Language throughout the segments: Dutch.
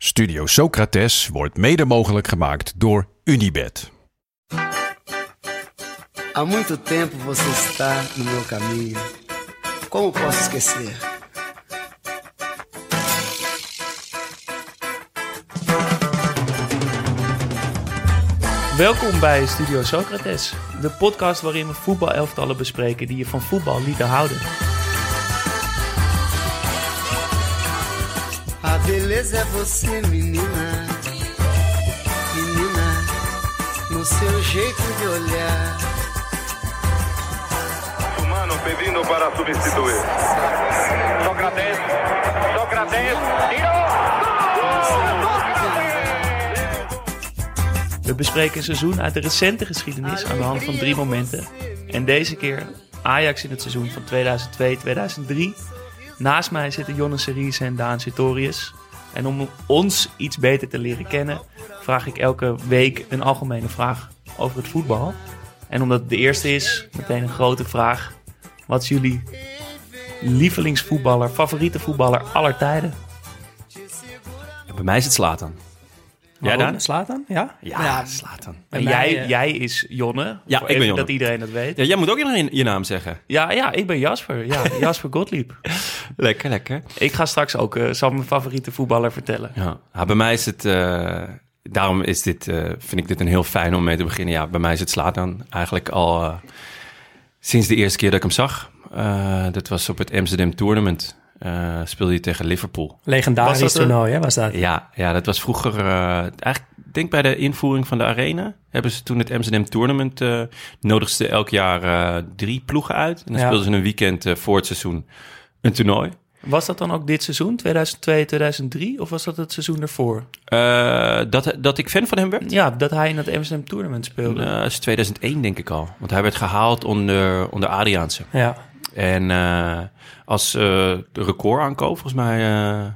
Studio Socrates wordt mede mogelijk gemaakt door Unibed. Há muito tempo você está no meu caminho. Como posso esquecer? Welkom bij Studio Socrates, de podcast waarin we voetbalelftallen bespreken die je van voetbal lieten houden. Beleza é você, menina. Menina, no seu jeito de olhar. Humano pedindo para substituir. Sócrates, Sócrates, tiro. We bespreken een seizoen uit de recente geschiedenis aan de hand van drie momenten. En deze keer Ajax in het seizoen van 2002-2003. Naast mij zitten Jonne Series en Daan Sitorius. En om ons iets beter te leren kennen, vraag ik elke week een algemene vraag over het voetbal. En omdat het de eerste is, meteen een grote vraag. Wat is jullie lievelingsvoetballer, favoriete voetballer aller tijden? Bij mij is het Slatan. Jij Waarom? dan? Slatan? Ja? Ja, Slatan. En mij, jij, eh, jij is Jonne. Ja, ik ben Jonne. Dat iedereen dat weet. Ja, jij moet ook je, je naam zeggen. Ja, ja, ik ben Jasper. Ja, Jasper Gottlieb. Lekker, lekker. Ik ga straks ook eh, zal mijn favoriete voetballer vertellen. Ja. Ja, bij mij is het... eh, daarom is dit, eh, vind ik dit een heel fijn om mee te beginnen. Ja, bij mij is het Slatan eigenlijk al sinds de eerste keer dat ik hem zag. Eh, dat was op het Amsterdam Tournament. Eh, speelde hij tegen Liverpool. Legendarisch Was dat een- toernooi, hè, was dat? Ja, ja, dat was vroeger... eh, eigenlijk, ik denk bij de invoering van de arena... hebben ze toen het Amsterdam Tournament... eh nodigden ze elk jaar eh, drie ploegen uit. En dan Ja. speelden ze een weekend voor het seizoen een toernooi. Was dat dan ook dit seizoen, 2002, 2003? Of was dat het seizoen ervoor? Eh, dat, dat ik fan van hem werd? Ja, dat hij in het Amsterdam Tournament speelde. Eh, is 2001 denk ik al. Want hij werd gehaald onder, onder Adriaanse. Ja. En eh, als record aankoop, volgens mij eh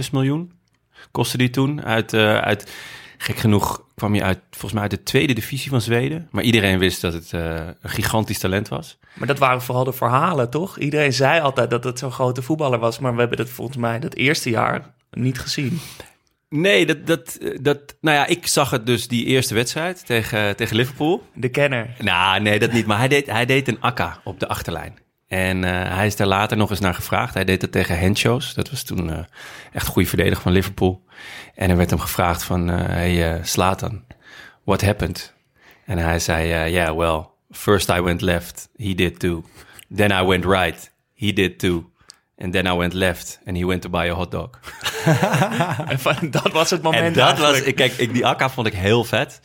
8,6 miljoen kostte die toen. Uit, uit, gek genoeg kwam hij uit, volgens mij uit de tweede divisie van Zweden. Maar iedereen wist dat het eh, een gigantisch talent was. Maar dat waren vooral de verhalen, toch? Iedereen zei altijd dat het zo'n grote voetballer was. Maar we hebben dat volgens mij dat eerste jaar niet gezien. Nee, dat, dat, dat, nou ja, ik zag het dus die eerste wedstrijd tegen, tegen Liverpool. De kenner. Nou, nee, dat niet. Maar hij deed, hij deed een akka op de achterlijn. En eh, hij is daar later nog eens naar gevraagd. Hij deed dat tegen Henshaws. Dat was toen eh, echt een goede verdediger van Liverpool. En er werd hem gevraagd van, eh hey Slatan, what happened? En hij zei, eh, yeah, well, first I went left, he did too. Then I went right, he did too. And then I went left and he went to buy a hot dog. En van, dat was het moment En dat was, eigenlijk. kijk, ik, die akka vond ik heel vet.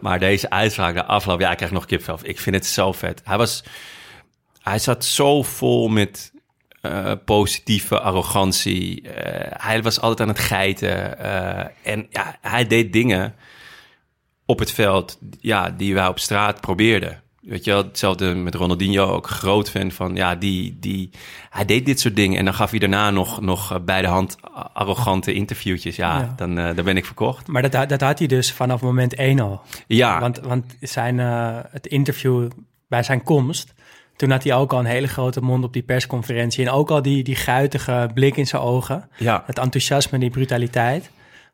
Maar deze uitspraak, de afloop, ja, ik krijg nog kipvel. Ik vind het zo vet. Hij was, hij zat zo vol met eh, positieve arrogantie. Eh, hij was altijd aan het geiten. eh, en ja, hij deed dingen op het veld, ja, die wij op straat probeerden. Weet je wel, hetzelfde met Ronaldinho, ook groot fan van, ja, die, die, hij deed dit soort dingen. En dan gaf hij daarna nog, nog bij de hand arrogante interviewtjes. Ja, Ja. Dan, eh, dan ben ik verkocht. Maar dat, dat had hij dus vanaf moment één al. Ja, Want, want zijn, het interview bij zijn komst, toen had hij ook al een hele grote mond op die persconferentie. En ook al die, die guitige blik in zijn ogen. ja. Het enthousiasme, die brutaliteit.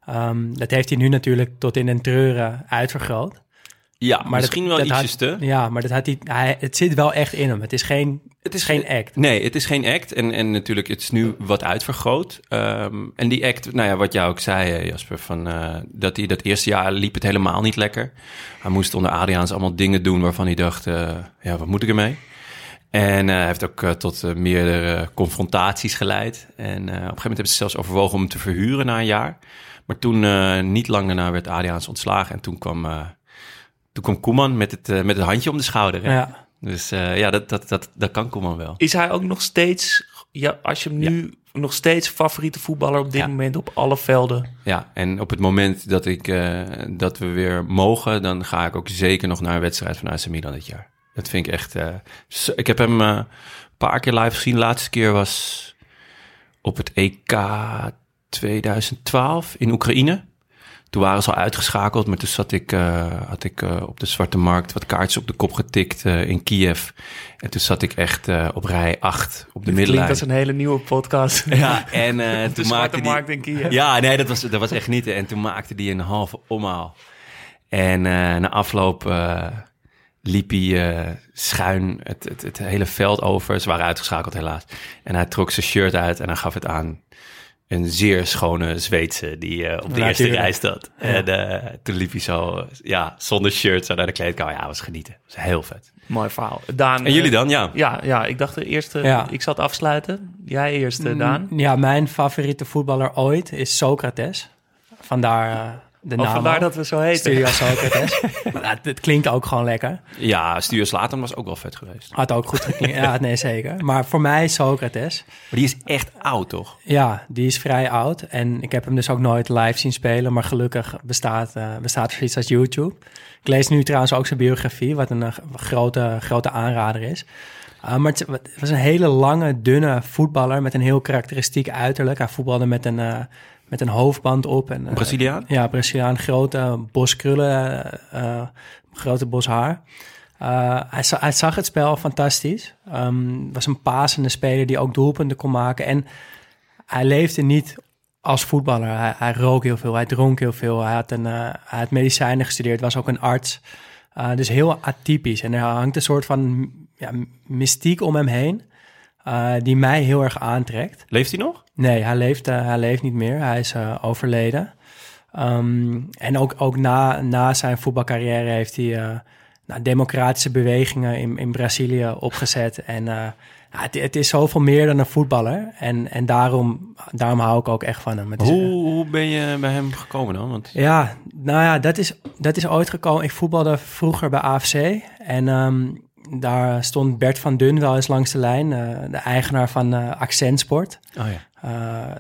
Ehm, dat heeft hij nu natuurlijk tot in den treuren uitvergroot. ja Maar misschien dat, wel dat ietsjes had- te. Ja, maar dat had hij, hij, het zit wel echt in hem. Het is geen, het is geen act. Nee, het is geen act. En, en natuurlijk, het is nu wat uitvergroot. Ehm, en die act, nou ja, wat jij ook zei, Jasper, van, eh, dat hij dat eerste jaar liep het helemaal niet lekker. Hij moest onder Adriaans allemaal dingen doen waarvan hij dacht, eh, ja, wat moet ik ermee? En hij heeft ook eh, tot eh, meerdere confrontaties geleid. En op een gegeven moment hebben ze zelfs overwogen om hem te verhuren na een jaar. Maar toen, niet lang daarna, werd Adriaans ontslagen. En toen kwam, toen kwam Koeman met het, met het handje om de schouder. hè? Ja. Dus ja, dat, dat, dat, dat kan Koeman wel. Is hij ook nog steeds, ja, als je hem nu nog steeds favoriete voetballer op dit Ja. moment op alle velden. Ja, en op het moment dat, ik, dat we weer mogen, dan ga ik ook zeker nog naar een wedstrijd van AC Milan dit jaar. Dat vind ik echt... eh, ik heb hem eh, een paar keer live gezien. De laatste keer was op het EK 2012 in Oekraïne. Toen waren ze al uitgeschakeld, maar toen zat ik, eh, had ik op de Zwarte Markt wat kaartjes op de kop getikt in Kiev. En toen zat ik echt op rij 8 op de Dit klinkt middenlijn. als een hele nieuwe podcast. Ja, en De toen Zwarte maakte die... Markt in Kiev. Ja, nee, dat was, dat was echt niet. En toen maakte die een halve omhaal. En na afloop liep hij eh, schuin het, het, het hele veld over. Ze waren uitgeschakeld helaas. En hij trok zijn shirt uit en hij gaf het aan een zeer schone Zweedse die eh, op de Ja, eerste tuurlijk. rij zat. En eh, toen liep hij zo, ja, zonder shirt zo naar de kleedkamer. Ja, was genieten. Was heel vet. Mooi verhaal. Daan, En jullie dan? Ja. Ja, ja, ik dacht de eerste, Ja. ik zat afsluiten. Jij eerst, eh, Daan. Mm, Ja, mijn favoriete voetballer ooit is Socrates. Vandaar eh, de Of naam. vandaar dat we zo heten. Studio Socrates. Maar het, klinkt ook gewoon lekker. Ja, Stuur Slatan was ook wel vet geweest. Maar Had ook goed geklinkt. Ja, nee, zeker. Maar voor mij Socrates. die is echt oud, toch? Ja, die is vrij oud. En ik heb hem dus ook nooit live zien spelen. Maar gelukkig bestaat, eh, bestaat er zoiets als YouTube. Ik lees nu trouwens ook zijn biografie, wat een eh, grote, grote aanrader is. Uh, maar het, het was een hele lange, dunne voetballer met een heel karakteristiek uiterlijk. Hij voetbalde met een, eh, met een hoofdband op. En, eh, Braziliaan? Ja, Braziliaan. Grote bos krullen, eh, grote bos haar. Hij, za- hij zag het spel fantastisch. Ehm, was een pasende speler die ook doelpunten kon maken. En hij leefde niet als voetballer. Hij, hij rook heel veel, hij dronk heel veel. Hij had, een, hij had medicijnen gestudeerd, was ook een arts. Dus heel atypisch. En er hangt een soort van ja, mystiek om hem heen... eh, die mij heel erg aantrekt. Leeft hij nog? Nee, hij leeft, eh, hij leeft niet meer. Hij is eh, overleden. Ehm, en ook, ook na, na zijn voetbalcarrière heeft hij nou, democratische bewegingen in, in Brazilië opgezet. En het, het is zoveel meer dan een voetballer. En, en daarom, daarom hou ik ook echt van hem. Is, Hoe, hoe ben je bij hem gekomen dan? Want ja, nou ja, dat is, dat is ooit gekomen. Ik voetbalde vroeger bij AFC. En ehm, daar stond Bert van Dun wel eens langs de lijn. eh, de eigenaar van eh Accentsport. oh ja. Eh,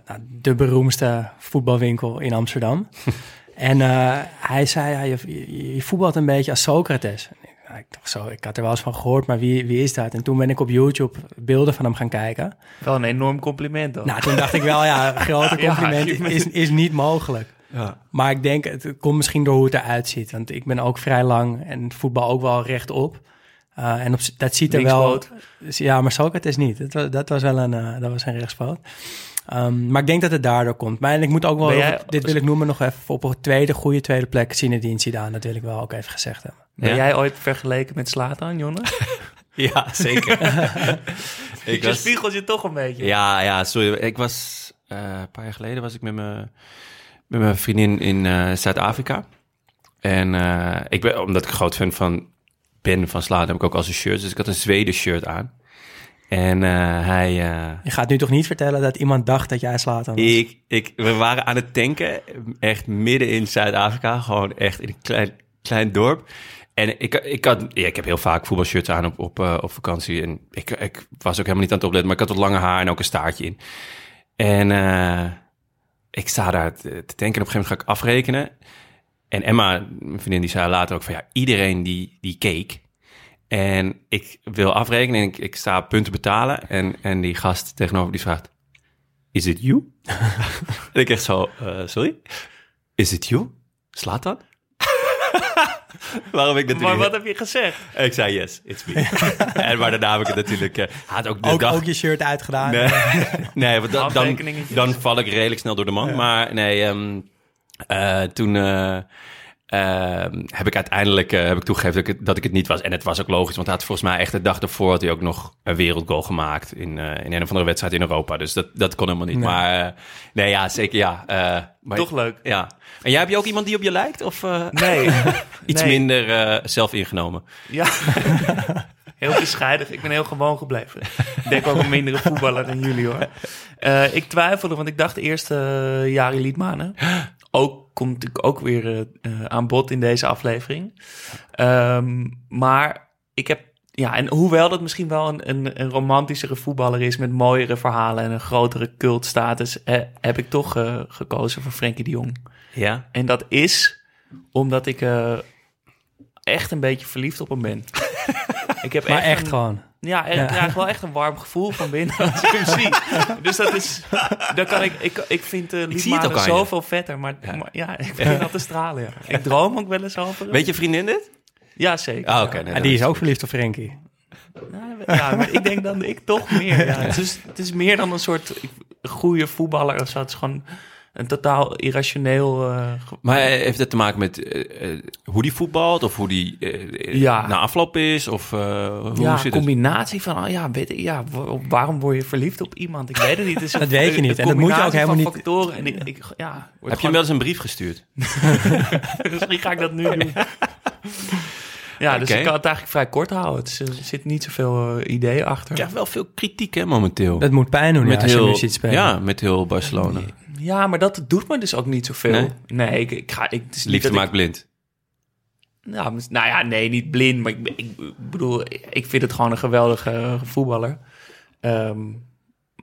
nou, de beroemdste voetbalwinkel in Amsterdam. en eh, hij zei, ja, je, voetbalt een beetje als Socrates. Ik, nou, ik dacht zo, ik had er wel eens van gehoord, maar wie, wie is dat? En toen ben ik op YouTube beelden van hem gaan kijken. Wel een enorm compliment dan. Nou, toen dacht ik wel, ja, een grote compliment is, is niet mogelijk. Ja. Maar ik denk, het komt misschien door hoe het eruit ziet. Want ik ben ook vrij lang en voetbal ook wel rechtop. Eh en op, dat ziet er wel... Ja, maar Socrates niet. Dat was, dat was wel een, eh, dat was een rechtspoot. Ehm, maar ik denk dat het daardoor komt. Maar en ik moet ook wel, dit wil ik noemen nog even, op een tweede goede tweede plek Zinedine Zidane. Dat wil ik wel ook even gezegd hebben. Ben Ja? jij ooit vergeleken met Slatan, Jonne? Ja, zeker. ik Je was, spiegelt je toch een beetje. ja, ja, sorry. Ik was, eh, een paar jaar geleden was ik met mijn, met mijn vriendin in eh, Zuid-Afrika. En eh, ik ben, omdat ik groot fan van ben van Slaat, heb ik ook al zijn shirt. Dus ik had een Zweden shirt aan. En eh, hij... eh, Je gaat nu toch niet vertellen dat iemand dacht dat jij slaat aan was? Ik, ik, we waren aan het tanken, echt midden in Zuid-Afrika, gewoon echt in een klein, klein dorp. En ik, ik, had, ja, ik heb heel vaak voetbalshirts aan op, op, eh, op vakantie. En ik, ik was ook helemaal niet aan het opletten, maar ik had wat lange haar en ook een staartje in. En ik sta daar te, te tanken en op een gegeven moment ga ik afrekenen. En Emma, mijn vriendin, die zei later ook van ja, iedereen die, die keek. En ik wil afrekenen en ik, ik sta punten betalen. En, en die gast tegenover die vraagt, is it you? en ik echt zo, eh, sorry? Is it you? Slaat dat? Waarom ik natuurlijk... Maar wat heb je gezegd? En ik zei yes, it's me. en maar daarna heb ik het natuurlijk... eh, had ook de Ook, dag... ook je shirt uitgedaan. Nee, nee want dan, dan val ik redelijk snel door de man. Maar nee, ehm, eh, toen eh, ehm, heb ik uiteindelijk eh, heb ik toegegeven dat ik, het, dat ik het niet was. En het was ook logisch, want hij had volgens mij echt de dag ervoor... had hij ook nog een wereldgoal gemaakt in, eh, in een of andere wedstrijd in Europa. Dus dat, dat kon helemaal niet. Nee. Maar eh, nee, ja, zeker ja. eh, maar, Toch leuk. Ja. En jij, heb je ook iemand die op je lijkt? Of eh, Nee. iets Nee. minder eh zelf ingenomen? Ja. heel bescheiden. Ik ben heel gewoon gebleven. Ik denk ook een mindere voetballer dan jullie hoor. Eh, ik twijfelde, want ik dacht eerst eh Jari Liedmanen. Ook komt natuurlijk ook weer eh, eh, aan bod in deze aflevering. Ehm, maar ik heb ja, en hoewel dat misschien wel een, een, een romantischere voetballer is met mooiere verhalen en een grotere cultstatus, eh, heb ik toch eh, gekozen voor Frenkie de Jong. Ja? En dat is omdat ik echt een beetje verliefd op hem ben. ik heb Maar echt een- gewoon. Ja, en Ja. ik krijg wel echt een warm gevoel van binnen als ik hem zie. Dus dat is... Dan kan ik, ik, ik vind uh, zie het Liedmanen je. zoveel vetter. Maar Ja. ja, maar, ja ik vind dat te stralen, ja. Ik droom ook wel eens over hem. Weet je vriendin dit? Ja, zeker. Ah, oké. nee, En dan die is ook verliefd op Frenkie. Ja, ja, maar ik denk dan ik toch meer. Ja. Het, is, het is meer dan een soort goede voetballer of zo. Het is gewoon een totaal irrationeel... eh, ge- Maar heeft het te maken met eh, eh, hoe die voetbalt? Of hoe die eh, Ja. na afloop is? Of eh, hoe ja, zit het? combinatie van, oh ja, weet ik, ja, wa- waarom word je verliefd op iemand? Ik weet het niet. Een- Dat weet je niet. een En dat moet je ook helemaal niet- Factoren en ik, ik, ja, Heb je hem wel eens een brief gestuurd? Misschien ga ik dat nu doen. Ja, dus ik kan het eigenlijk vrij kort houden. Er zit niet zoveel eh, ideeën achter. Ik krijg wel veel kritiek hè, momenteel. Dat moet pijn doen ja, als je hem nu ziet spelen. Ja, met heel Barcelona. Ja, maar dat doet me dus ook niet zoveel. Nee? Nee, ik, ik ga... Ik, het is niet Liefde ik- maakt blind. Nou, nou ja, nee, niet blind. Maar ik, ik bedoel, ik vind het gewoon een geweldige voetballer. Ehm,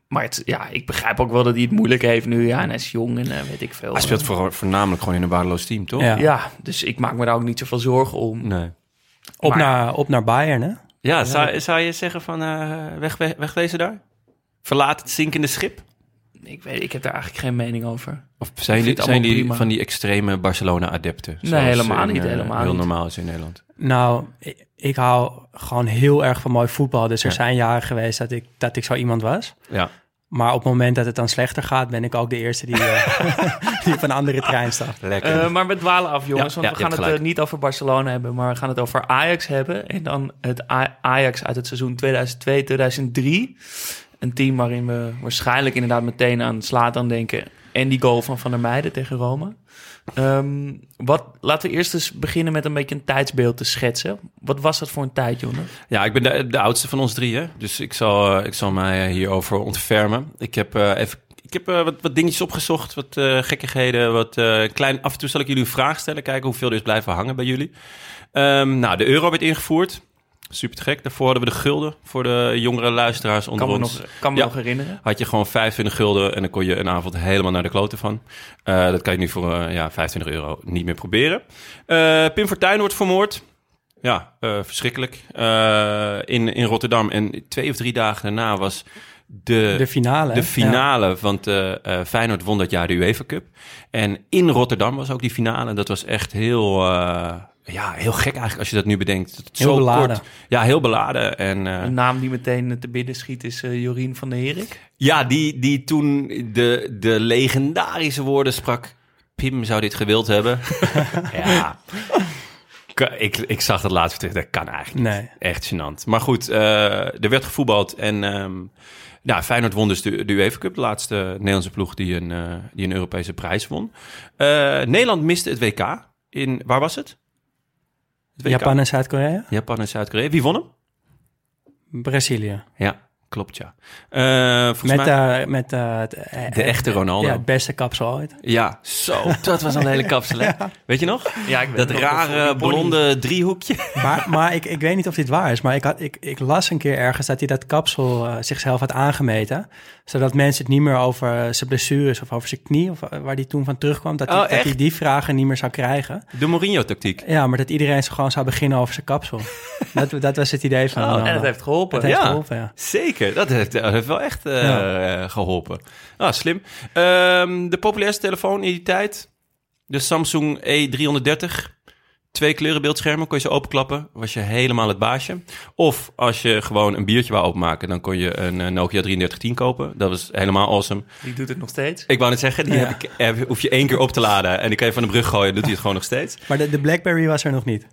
maar het, ja, ik begrijp ook wel dat hij het moeilijk heeft nu. Ja, en hij is jong en eh, weet ik veel. Hij speelt voor, voornamelijk gewoon in een waardeloos team, toch? Ja. Ja, dus ik maak me daar ook niet zoveel zorgen om. Nee. Op, Maar- naar, op naar Bayern, hè? Ja, zou, zou je zeggen van eh, weg, weg, wegwezen daar? Verlaat het zinkende schip? Ik, weet, ik heb daar eigenlijk geen mening over. Of zijn die, zijn allemaal die prima. van die extreme Barcelona-adepten? Nee, helemaal in, niet, eh, helemaal heel niet. normaal is in Nederland. Nou, ik, ik hou gewoon heel erg van mooi voetbal. Dus er Ja. zijn jaren geweest dat ik, dat ik zo iemand was. Ja. Maar op het moment dat het dan slechter gaat, ben ik ook de eerste die, eh, die op een andere trein staat. Lekker. Eh, maar we dwalen af, jongens. Ja, want ja, we gaan het gelijk. niet over Barcelona hebben, maar we gaan het over Ajax hebben. En dan het Ajax uit het seizoen 2002-2003. Een team waarin we waarschijnlijk inderdaad meteen aan Slatan denken. En die goal van Van der Meijden tegen Rome. Ehm, wat, laten we eerst eens beginnen met een beetje een tijdsbeeld te schetsen. Wat was dat voor een tijd, Jonne? Ja, ik ben de, oudste van ons drie, hè? dus ik zal, eh, ik zal mij eh, hierover ontfermen. Ik heb eh, even ik heb wat, wat dingetjes opgezocht, wat gekkigheden, wat klein. Af en toe zal ik jullie een vraag stellen, kijken hoeveel er is blijven hangen bij jullie. Ehm, nou, de euro werd ingevoerd. Super te gek. Daarvoor hadden we de gulden voor de jongere luisteraars onder Kan me, ons. nog, kan me Ja. nog herinneren. Had je gewoon 25 gulden en dan kon je een avond helemaal naar de kloten van. Eh, dat kan je nu voor eh, ja, 25 euro niet meer proberen. Eh, Pim Fortuyn wordt vermoord. Ja, verschrikkelijk. In, in Rotterdam. En twee of drie dagen daarna was de, De finale. de finale. Want Feyenoord won dat jaar de UEFA Cup. En in Rotterdam was ook die finale. Dat was echt heel, ja, heel gek eigenlijk als je dat nu bedenkt. Dat het Heel zo beladen. Kort, ja, heel beladen. En, eh, Een naam die meteen te binnen schiet is eh, Jorien van der Herik. ja, die, die toen de, de legendarische woorden sprak. Pim zou dit gewild hebben. ja. Ik, ik zag dat laatst terug. Dat kan eigenlijk niet. Nee. Echt gênant. Maar goed, eh, er werd gevoetbald. En ehm nou, Feyenoord won dus de, de UEFA Cup. De laatste Nederlandse ploeg die een, die een Europese prijs won. Eh, Nederland miste het WK. In, waar was het? Japan en Zuid-Korea? Japan en Zuid-Korea. Wie won hem? Brazilië. Ja, klopt ja. Eh, volgens Met, mij eh, met eh, het, eh, de echte Ronaldo. ja, het beste kapsel ooit. Ja, zo. Dat was een hele kapsel, hè? Weet je nog? Ja, ik weet Dat rare blonde driehoekje. Maar, maar ik, ik weet niet of dit waar is, maar ik, had, ik, ik las een keer ergens dat hij dat kapsel zichzelf had aangemeten. Zodat mensen het niet meer over zijn blessures of over zijn knie, of eh, waar hij toen van terugkwam, dat, hij, Oh, dat hij echt? die vragen niet meer zou krijgen. De Mourinho-tactiek. Ja, maar dat iedereen zo gewoon zou beginnen over zijn kapsel. dat, dat was het idee van Oh. En dat heeft geholpen. Dat heeft Ja. geholpen, ja. Zeker, dat heeft, dat heeft wel echt eh, Ja. eh, geholpen. Ah, slim. Ehm, de populairste telefoon in die tijd, de Samsung E330. Twee kleurenbeeldschermen, kon je ze openklappen, was je helemaal het baasje. Of als je gewoon een biertje wou openmaken, dan kon je een eh, Nokia 3310 kopen. Dat was helemaal awesome. Die doet het nog steeds. Ik wou net zeggen, die Ja. heb ik, eh, hoef je één keer op te laden en die kan je van de brug gooien, doet hij het gewoon nog steeds. Maar de, de Blackberry was er nog niet.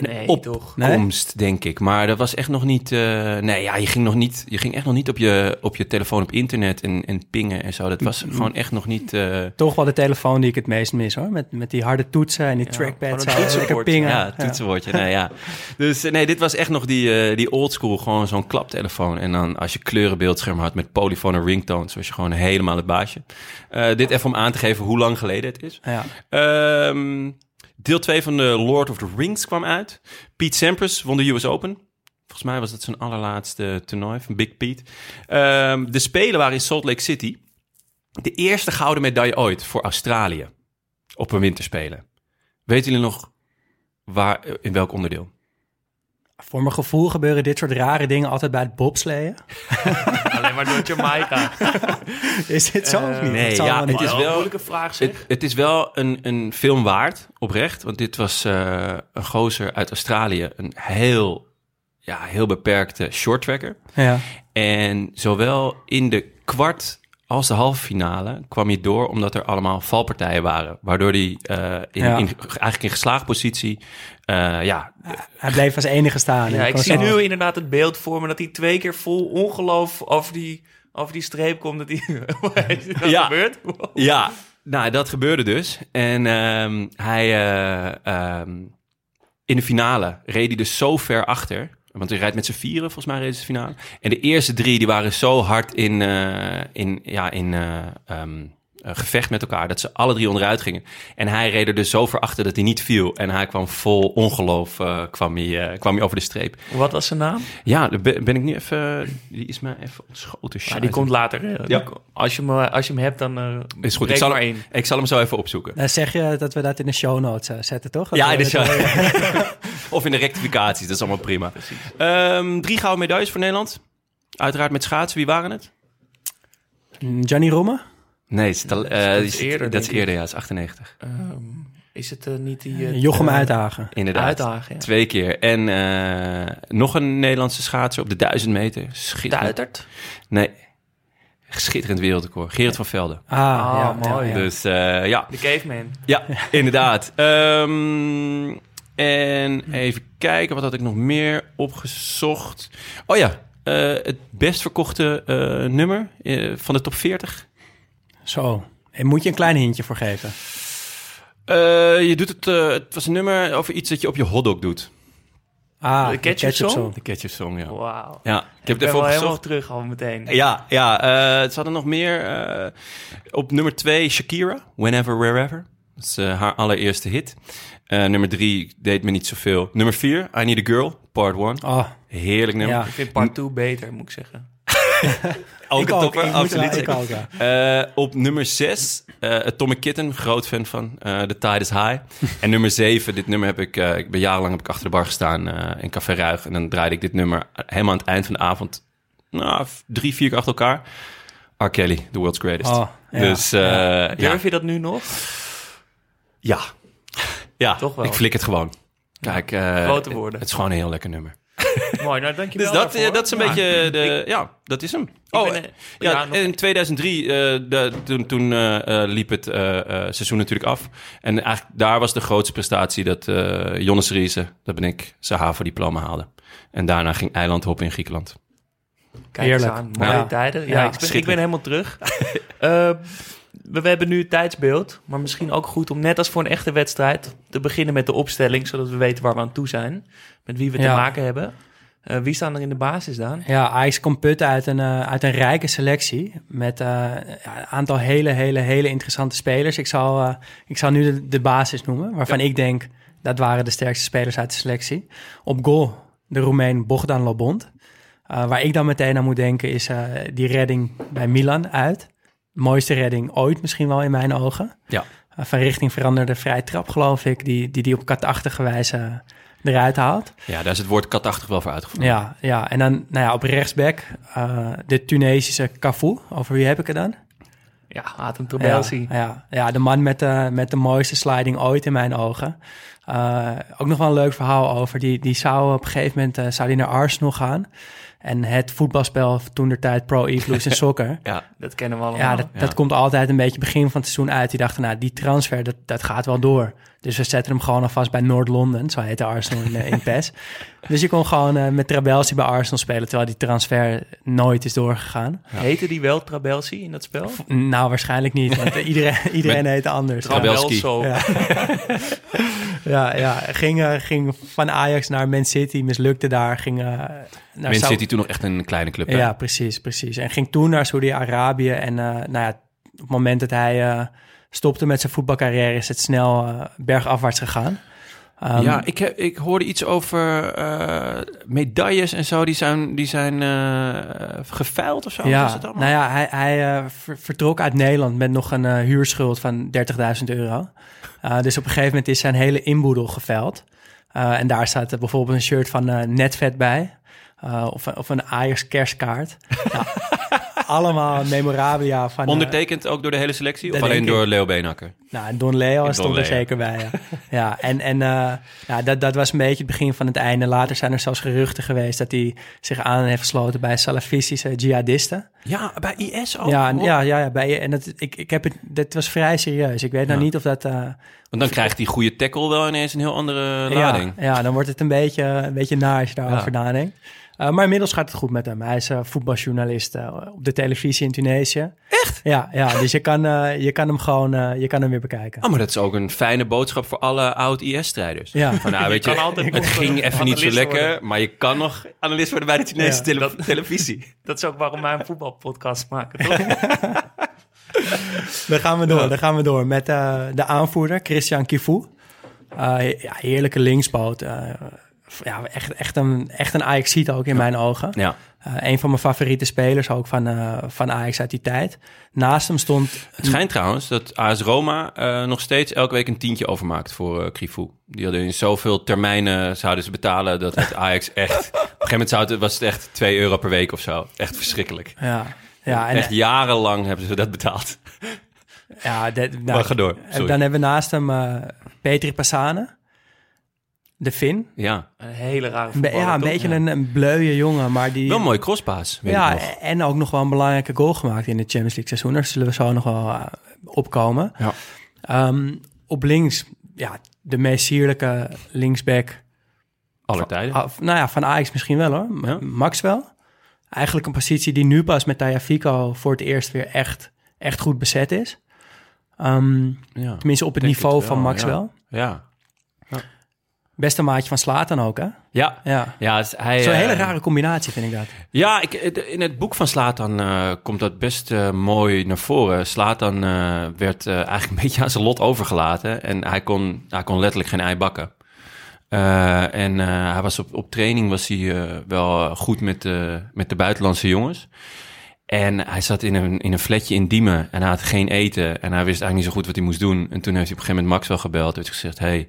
Nee, op- toch. Nee? komst, denk ik. Maar dat was echt nog niet. eh, nee, ja, je ging nog niet. Je ging echt nog niet op je, op je telefoon op internet en, en pingen en zo. Dat was gewoon echt nog niet. eh, Toch wel de telefoon die ik het meest mis hoor. Met, met die harde toetsen en die Ja, trackpad. Zo lekker pingen. ja, toetsenwoordje. Nee, ja. Dus eh, nee, dit was echt nog die, eh, die oldschool, gewoon zo'n klaptelefoon. En dan als je kleurenbeeldscherm had met polyfone ringtones, was je gewoon helemaal het baasje. Dit even om aan te geven hoe lang geleden het is. Ja. Ehm, deel 2 van de Lord of the Rings kwam uit. Pete Sampras won de US Open. Volgens mij was het zijn allerlaatste toernooi van Big Pete. Ehm, de Spelen waren in Salt Lake City. De eerste gouden medaille ooit voor Australië op een winterspelen. Weten jullie nog waar, in welk onderdeel? Voor mijn gevoel gebeuren dit soort rare dingen altijd bij het bobsleeën. Alleen maar door Jamaica. Is dit zo of niet? nee, Het ja, het is Wel een moeilijke vraag zeg. Het, het is wel een, een film waard, oprecht. Want dit was eh, een gozer uit Australië. Een heel, ja, heel beperkte shorttracker. Ja. En zowel in de kwart als de halve finale kwam hij door... omdat er allemaal valpartijen waren. Waardoor hij eh, in, Ja. in, eigenlijk in geslaagd positie... eh, ja, Hij bleef als enige staan. Ja, En ik zie zo- nu inderdaad het beeld voor me dat hij twee keer vol ongeloof over die, over die streep komt. Dat hij, wat is nou Ja. gebeurd? Ja, nou, dat gebeurde dus. En ehm, hij, eh, ehm, in de finale reed hij dus zo ver achter. Want hij rijdt met z'n vieren, volgens mij, reed ze de finale. En de eerste drie, die waren zo hard in, eh, in, ja, in eh, gevecht met elkaar... dat ze alle drie onderuit gingen. En hij reed er dus zo ver achter dat hij niet viel. En hij kwam vol ongeloof, eh, kwam, hij, eh, kwam hij over de streep. Wat was zijn naam? Ja, ben, ben ik nu even... Die is mij even ontschoten. Ja, die komt later. eh, Ja. Als, je hem, als je hem hebt, dan Is goed, ik zal, hem, ik zal hem zo even opzoeken. Dan zeg je dat we dat in de show notes zetten, toch? Dat Ja, we in de dat- show. of in de rectificaties, dat is allemaal prima. Ehm, drie gouden medailles voor Nederland. Uiteraard met schaatsen. Wie waren het? Johnny Romme? Nee, het is eh, dat is eerder, dat is eerder, ja. Dat is 98. Ehm, is het eh, niet die... eh, Jochem Uitdagen. Inderdaad. Uitdagen, ja. Twee keer. En eh, nog een Nederlandse schaatser op de 1000 meter. Schitterend. Duitert? Nee. Schitterend wereldrecord. Gerard van Velden. Ah, Ah, ja, mooi. Ja, ja. Dus eh, ja, De Caveman. Ja, inderdaad. Ehm, en even kijken, wat had ik nog meer opgezocht? Oh ja, eh, het best verkochte eh, nummer eh, van de top 40. Zo. En moet je een klein hintje voor geven? Eh, je doet het, eh, het was een nummer over iets dat je op je hotdog doet. Ah, De ketchup song? De ketchup song, ja. Wauw. Ja, ik heb Ik het ben even wel helemaal terug al meteen. Ja, ja eh, ze hadden nog meer. eh, op nummer twee Shakira, Whenever, Wherever. Dat is haar allereerste hit. Eh, nummer drie deed me niet zoveel. Nummer vier, I Need a Girl, part one. Oh, Heerlijk nummer. Ja. Ik vind part 2 beter, moet ik zeggen. Ook ik een ook. topper, Ik moet absoluut. wel- ik ook, ja. Eh, op nummer 6, Atomic Kitten, groot fan van. eh The Tide is High. en nummer 7, dit nummer heb ik, eh, ik ben jarenlang heb ik achter de bar gestaan in Café Ruig. En dan draaide ik dit nummer helemaal aan het eind van de avond, nou, drie, vier keer achter elkaar. R. Kelly, The World's Greatest. Oh, ja. Dus ja. Durf je dat nu nog? Ja. ja, Toch wel. ik flik het gewoon. Kijk, Grote woorden. Het is gewoon een heel lekker nummer. Mooi, nou dankjewel Dus dat, daarvoor. eh, dat is een Ja. beetje de... Ja, dat is hem. Oh, ben, eh, ja, in 2003, eh, de, toen, toen eh, eh, liep het eh, eh, seizoen natuurlijk af. En eigenlijk daar was de grootste prestatie dat eh Jonas Riese, dat ben ik, zijn HAVO-diploma haalde. En daarna ging eiland hoppen in Griekenland. Kijk eens aan, mooie Ja. tijden. Ja, Ja, ik, ben, ik ben helemaal terug. Eh, we, we hebben nu het tijdsbeeld, maar misschien ook goed om net als voor een echte wedstrijd te beginnen met de opstelling, zodat we weten waar we aan toe zijn, met wie we te maken hebben. Eh, wie staan er in de basis dan? Ja, Ajax komt putten uit een, eh, uit een rijke selectie. Met eh, ja, een aantal hele, hele, hele interessante spelers. Ik zal, ik zal nu de, de basis noemen, waarvan ik denk dat waren de sterkste spelers uit de selectie. Op goal de Roemeen Bogdan Lobond. Waar ik dan meteen aan moet denken is die redding bij Milan uit. Mooiste redding ooit misschien wel in mijn ogen. Ja. Van richting veranderde vrij trap, geloof ik. Die die, die op katachtige wijze eruit haalt. Ja, daar is het woord katachtig wel voor uitgevoerd. Ja, ja, en dan nou ja, op rechtsback eh, de Tunesische Cafu. Over wie heb ik het dan? Ja, Atem Trabelsi. Ja, ja, ja, de man met de, met de mooiste sliding ooit in mijn ogen. Eh, ook nog wel een leuk verhaal over. Die, die zou op een gegeven moment eh, zou die naar Arsenal gaan. En het voetbalspel toen de tijd Pro Evolution Soccer. Ja, Dat kennen we allemaal. Ja, dat, dat komt altijd een beetje begin van het seizoen uit. Die dachten, nou, die transfer, dat, dat gaat wel door. Dus we zetten hem gewoon alvast bij Noord-Londen. Zo heette Arsenal in, eh, in PES. Dus je kon gewoon eh, met Trabelsi bij Arsenal spelen... terwijl die transfer nooit is doorgegaan. Heette die wel Trabelsi in dat spel? Nou, waarschijnlijk niet, want eh, iedereen, iedereen heette anders. Trabelsi. Trabelso. Ja. ja, ja. Ging, ging van Ajax naar Man City, mislukte daar. Ging, naar Man City toen nog echt een kleine club. hè? Ja, precies, precies. En ging toen naar Saudi-Arabië. En eh, nou ja, op het moment dat hij eh, stopte met zijn voetbalcarrière, is het snel eh, bergafwaarts gegaan. Ehm, ja, ik, heb, ik hoorde iets over eh, medailles en zo. Die zijn, die zijn eh, geveild of zo. Ja, het allemaal? nou ja, hij, hij ver- vertrok uit Nederland met nog een huurschuld van 30.000 euro. Dus op een gegeven moment is zijn hele inboedel geveild. En daar staat er bijvoorbeeld een shirt van Netvet bij. Of, een- of een Ajax kerstkaart. ja, allemaal memorabilia van... Ondertekend ook door de hele selectie? Of alleen ik. door Leo Beenhakker? Nou, en Don Leo Don stond er Leo. zeker bij, ja. ja en en eh, ja, dat, dat was een beetje het begin van het einde. Later zijn er zelfs geruchten geweest dat hij zich aan heeft gesloten bij salafistische jihadisten. Ja, bij IS ook. ja, en, ja, ja, ja, bij, en dat, ik, ik heb het, dat was vrij serieus. Ik weet nou niet of dat... eh, Want dan krijgt die goede tackle wel ineens een heel andere lading. ja, dan wordt het een beetje, een beetje naar als je daarover nadenkt. Eh, maar inmiddels gaat het goed met hem. Hij is eh, voetbaljournalist eh, op de televisie in Tunesië. Echt? Ja, ja dus je kan, eh, je kan hem gewoon eh, je kan hem weer bekijken. Oh, maar dat is ook een fijne boodschap voor alle oud-IS-strijders. Ja. Van, nou, weet je, kan altijd het ging even niet zo lekker, worden. maar je kan nog analist worden bij de Chinese Ja. tele- Dat- televisie. Dat is ook waarom wij een voetbalpodcast maken, toch? Dan gaan we door, dan gaan we door met eh, de aanvoerder, Christian Kifu. Eh, ja, heerlijke linkspoot. eh, ja, echt, echt een, echt een Ajax-ziet ook in mijn ogen. Ja. Eh, een van mijn favoriete spelers ook van, eh, van Ajax uit die tijd. Naast hem stond... Het schijnt trouwens dat AS Roma eh, nog steeds elke week een tientje overmaakt voor Crifu. Die hadden in zoveel termijnen zouden ze betalen dat het Ajax echt... Op een gegeven moment zou het, was het echt 2 euro per week of zo. Echt verschrikkelijk. Ja, ja, en, echt jarenlang hebben ze dat betaald. ja, dat- nou, Maar ga door, sorry. Dan hebben we naast hem Petri Passane. De Fin. Ja, Een hele rare voetballer, ja, een toch? beetje een, een bleuwe jongen, maar die... wel een mooie crosspaas, weet ja, ik nog. en ook nog wel een belangrijke goal gemaakt in het Champions League seizoen. Daar zullen we zo nog wel eh, opkomen. Ja. Ehm, op links, ja, de meest sierlijke linksback. Alle tijden. Nou ja, van Ajax misschien wel hoor. Ja. Maxwell. Eigenlijk een positie die nu pas met Taya Fico voor het eerst weer echt, echt goed bezet is. Ehm, ja. tenminste op het niveau het wel, van Maxwell. Ja. Beste maatje van Slatan ook hè? Ja. Ja. Ja, hij, Zo'n eh, hele rare combinatie vind ik dat. Ja, ik, in het boek van Slatan eh, komt dat best eh, mooi naar voren. Slatan eh, werd eh, eigenlijk een beetje aan zijn lot overgelaten. En hij kon, hij kon letterlijk geen ei bakken. Eh, en eh, hij was op, op training was hij eh, wel goed met, de met de buitenlandse jongens. En hij zat in een, in een flatje in Diemen en hij had geen eten. En hij wist eigenlijk niet zo goed wat hij moest doen. En toen heeft hij op een gegeven moment Maxwell gebeld. en heeft gezegd, hey,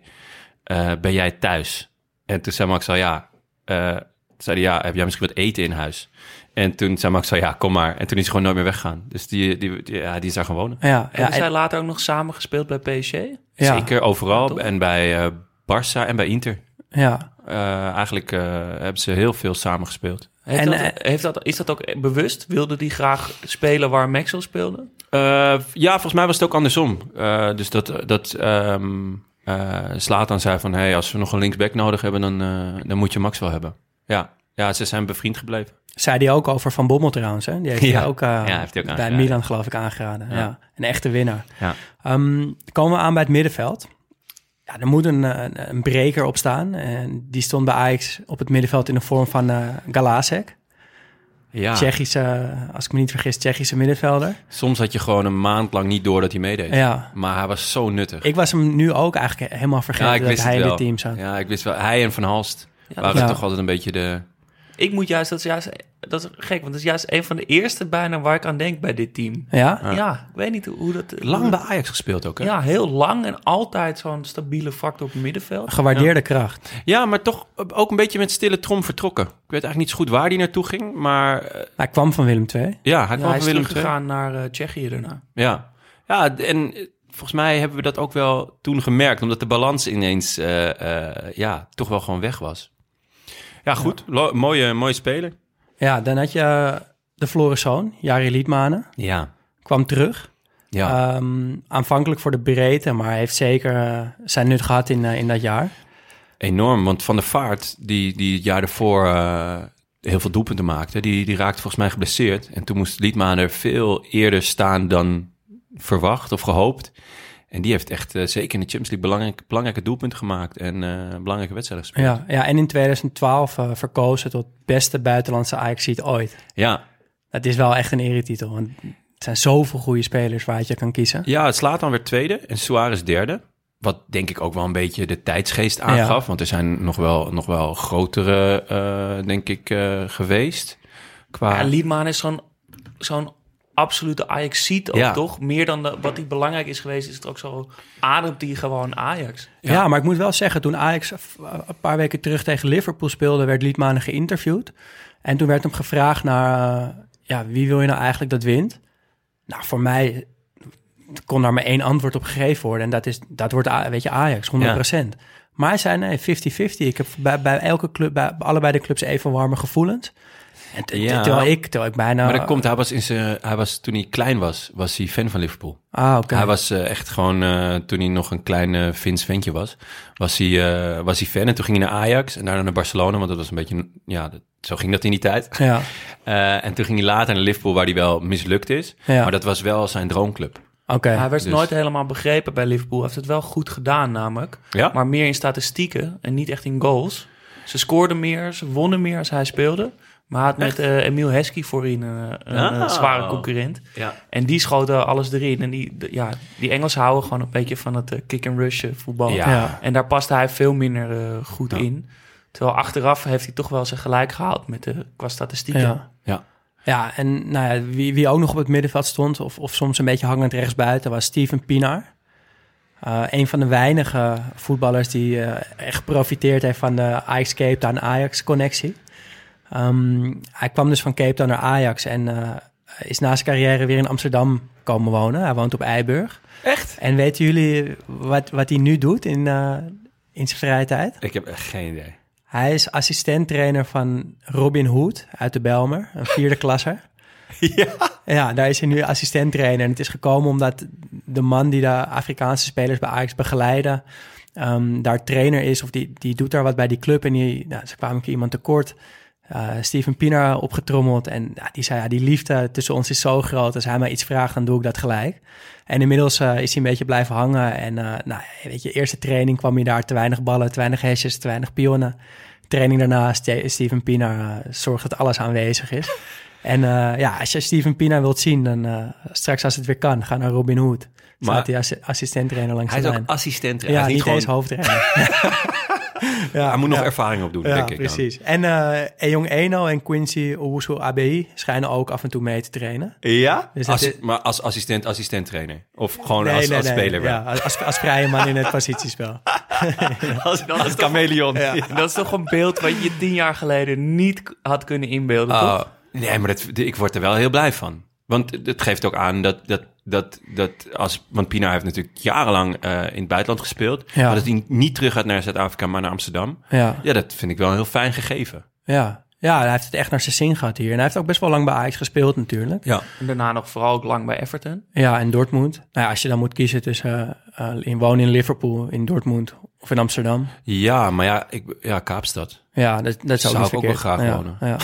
eh, ben jij thuis? En toen zei Maxwell, ja. Eh, zei hij, ja, heb jij misschien wat eten in huis? En toen zei Maxwell, ja, kom maar. En toen is hij gewoon nooit meer weggegaan. Dus die, die, die- ja, die is daar gewoon wonen. Ja, ja, Hebben zij en- later ook nog samen gespeeld bij PSG? ja, Zeker overal. en bij eh Barça en bij Inter. ja. Eh, eigenlijk eh, hebben ze heel veel samen gespeeld. Heeft En, dat, heeft dat, is dat ook bewust? Wilde die graag spelen waar Maxwell speelde? Eh, ja, volgens mij was het ook andersom. Eh, dus dat, dat ehm eh, Slatan zei van... Hey, als we nog een linksback nodig hebben, dan, eh, dan moet je Max wel hebben. Ja. ja, ze zijn bevriend gebleven. Zei die ook over Van Bommel trouwens. Hè? Die heeft Ja. hij ook, eh, Ja, heeft hij ook bij. Milan geloof ik aangeraden. Ja. Ja. Een echte winnaar. Ja. Ehm, komen we aan bij het middenveld. Ja, er moet een, een, een breker op staan. En die stond bij Ajax op het middenveld in de vorm van eh Galasek. Ja, Tsjechische, als ik me niet vergis, Tsjechische middenvelder. soms had je gewoon een maand lang niet door dat hij meedeed. Ja. Maar hij was zo nuttig. Ik was hem nu ook eigenlijk helemaal vergeten dat hij in dit team zat. Ja, ik wist wel. Hij en Van Halst Ja, waren Ja. toch altijd een beetje de... Ik moet juist, dat is juist, dat is gek, want dat is juist een van de eerste bijna waar ik aan denk bij dit team. Ja? Ja, ik weet niet hoe dat... Lang bij Ajax gespeeld ook, hè? Ja, heel lang en altijd zo'n stabiele factor op het middenveld. Gewaardeerde kracht. Ja, maar toch ook een beetje met stille trom vertrokken. Ik weet eigenlijk niet zo goed waar hij naartoe ging, maar eh, Hij kwam van Willem II. ja, hij Ja, kwam hij van Willem II. teruggegaan naar eh, Tsjechië daarna. Ja. ja, en eh, volgens mij hebben we dat ook wel toen gemerkt, omdat de balans ineens eh, eh, ja, toch wel gewoon weg was. Ja, goed. Mooie, mooie speler. Ja, dan had je eh, de verloren zoon, Jari Liedmanen. Ja. Kwam terug. Ja. Ehm, aanvankelijk voor de breedte, maar heeft zeker eh, zijn nut gehad in, eh, in dat jaar. Enorm, want Van der Vaart, die, die het jaar ervoor eh, heel veel doelpunten maakte, die, die raakte volgens mij geblesseerd. En toen moest Liedman er veel eerder staan dan verwacht of gehoopt. En die heeft echt eh, zeker in de Champions League belangrijk, belangrijke doelpunten gemaakt en eh, belangrijke wedstrijden gespeeld. Ja, ja, en in 2012 eh, verkozen tot beste buitenlandse ajax ooit. ja, Dat is wel echt een eretitel. Want het zijn zoveel goede spelers waar je kan kiezen. Ja, het slaat dan weer tweede en Suarez derde. Wat denk ik ook wel een beetje de tijdsgeest aangaf. Want er zijn nog wel, nog wel grotere, eh, denk ik, eh, geweest. Qua... Ja, Liedman is zo'n zo'n absolute Ajax-ziet ook, Ja. toch? Meer dan de- wat die belangrijk is geweest, is het ook zo... ademt hij gewoon Ajax. Ja. maar ik moet wel zeggen, toen Ajax een paar weken terug tegen Liverpool speelde, werd Liedmanen geïnterviewd. En toen werd hem gevraagd naar, eh, ja, wie wil je nou eigenlijk dat wint? Nou, voor mij kon daar maar één antwoord op gegeven worden. En dat, is, dat wordt, weet je, Ajax, 100%. Maar hij zei, nee, 50-50. Ik heb bij, bij elke club, bij allebei de clubs even warme gevoelens. En Ja. terwijl ik, terwijl ik bijna... Maar dat komt, hij was, in zijn, hij was toen hij klein was, was hij fan van Liverpool. Ah, oké. Hij was eh, echt gewoon, eh, toen hij nog een klein eh Vins ventje was, was hij, eh, was hij fan. En toen ging hij naar Ajax en daarna naar Barcelona, want dat was een beetje, ja, dat, zo ging dat in die tijd. Ja, Eh, en toen ging hij later naar Liverpool, waar hij wel mislukt is. Ja. Maar dat was wel zijn droomclub. oké. Hij werd dus- nooit helemaal begrepen bij Liverpool. Hij heeft het wel goed gedaan namelijk. Ja? Maar meer in statistieken en niet echt in goals. Ze scoorden meer, ze wonnen meer als hij speelde. Maar hij had met eh Emile Heskey voorin eh, een Ah. eh, zware concurrent. Ja. En die schoten alles erin. En die, de- ja, die Engelsen houden gewoon een beetje van het kick-and-rush voetbal. Ja. Ja. En daar paste hij veel minder goed Ja. in. Terwijl achteraf heeft hij toch wel zijn gelijk gehaald met de, qua statistieken. Ja. Ja. Ja, en nou ja, wie, wie ook nog op het middenveld stond, of, of soms een beetje hangend rechtsbuiten, was Steven Pienaar. Eh, een van de weinige voetballers die echt geprofiteerd heeft van de Ajax Cape Town Ajax connectie. Ehm, hij kwam dus van Cape Town naar Ajax en eh, is na zijn carrière weer in Amsterdam komen wonen. Hij woont op Eiburg. Echt? En weten jullie wat, wat hij nu doet in, eh, in zijn vrije tijd? Ik heb echt geen idee. Hij is assistent-trainer van Robin Hood uit de Belmer, een vierde klasser. Ja. Ja, daar is hij nu assistent-trainer. En het is gekomen omdat de man die de Afrikaanse spelers bij Ajax begeleiden... ehm, daar trainer is of die, die doet daar wat bij die club. En die, nou, ze kwamen een keer iemand tekort. Eh Steven Pienaar opgetrommeld. En ja, die zei, ja, die liefde tussen ons is zo groot. Als hij mij iets vraagt, dan doe ik dat gelijk. En inmiddels eh, is hij een beetje blijven hangen. En eh, nou, weet je, eerste training kwam hij daar te weinig ballen, te weinig hesjes, te weinig pionnen. Training daarna, Ste- Steven Pienaar zorgt dat alles aanwezig is. En ja, als je Steven Pienaar wilt zien, dan straks als het weer kan, ga naar Robin Hood. Maar- Staat hij langs Hij de is ook lijn. assistent. Ja, hij, is niet niet gewoon, eens hoofdtrainer. ja, hij moet nog ervaring opdoen, Ja, denk ik dan. precies. En eh Eyong Eno en Quincy Owusu ABI schijnen ook af en toe mee te trainen. Ja? Dus dat Als- is- Maar als assistent, assistent trainer? Of gewoon als, als speler wel? Ja, als, als vrije man in het positiespel. Als, als chameleon. Dat is toch een beeld wat je tien jaar geleden niet had kunnen inbeelden, Oh, toch? nee, maar dat, ik word er wel heel blij van. Want het geeft ook aan dat, dat, dat, dat als... Want Pina heeft natuurlijk jarenlang eh, in het buitenland gespeeld. Ja. Maar dat hij niet terug gaat naar Zuid-Afrika, maar naar Amsterdam. Ja, Ja, dat vind ik wel een heel fijn gegeven. ja. ja, hij heeft het echt naar zijn zin gehad hier. En hij heeft ook best wel lang bij Ajax gespeeld natuurlijk. Ja. En daarna nog vooral ook lang bij Everton. Ja, en Dortmund. Nou ja, als je dan moet kiezen tussen eh, in wonen in Liverpool, in Dortmund of in Amsterdam. Ja, maar ja, ik, ja Kaapstad. Ja, dat, Zou ik ook wel graag ja, wonen. Ja,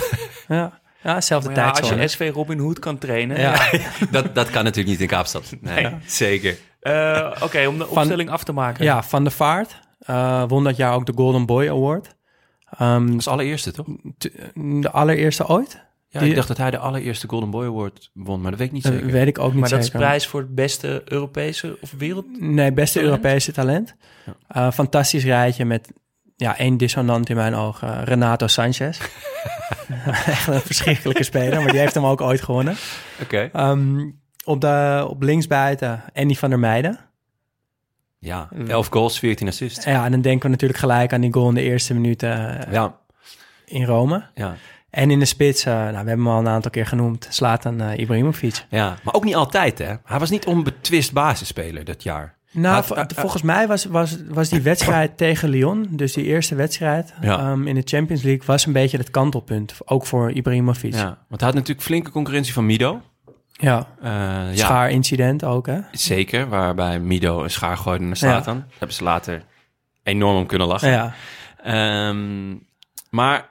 ja. Ja zelfde Maar ja, als je SV Robin Hood kan trainen. Ja. Ja. Dat, dat kan natuurlijk niet in Kaapstad. Nee, zeker. Eh, Oké, om de opstelling af te maken. Ja, Van der Vaart eh, won dat jaar ook de Golden Boy Award. Ehm, Dat is de allereerste, toch? de allereerste ooit? Ja, Die- ik dacht dat hij de allereerste Golden Boy Award won, maar dat weet ik niet Dat zeker. weet ik ook niet maar dat is zeker. prijs voor het beste Europese of wereld. Nee, beste Talent? Europese talent. Eh, fantastisch rijtje met ja, één dissonant in mijn ogen. Renato Sanchez. Echt een verschrikkelijke speler, maar die heeft hem ook ooit gewonnen. Oké. Ehm, op, de, op linksbuiten Andy van der Meijden. Ja, 11 goals, 14 assists. Ja, en dan denken we natuurlijk gelijk aan die goal in de eerste minuten eh, Ja, in Rome. ja, En in de spits, eh, nou, we hebben hem al een aantal keer genoemd, Slatan uh, Ibrahimovic. ja. Maar ook niet altijd, hè? Hij was niet onbetwist basisspeler dat jaar. Nou, vo- eh, volgens mij was, was, was die wedstrijd tegen Lyon, dus die eerste wedstrijd Ja. ehm, in de Champions League, was een beetje het kantelpunt. Ook voor Ibrahimovic. Ja, want hij had natuurlijk flinke concurrentie van Mido. Ja, Eh, ja, schaarincident ook, hè? zeker. Waarbij Mido een schaar gooide naar Slatan. Daar hebben ze later enorm om kunnen lachen. Ja, Ehm, maar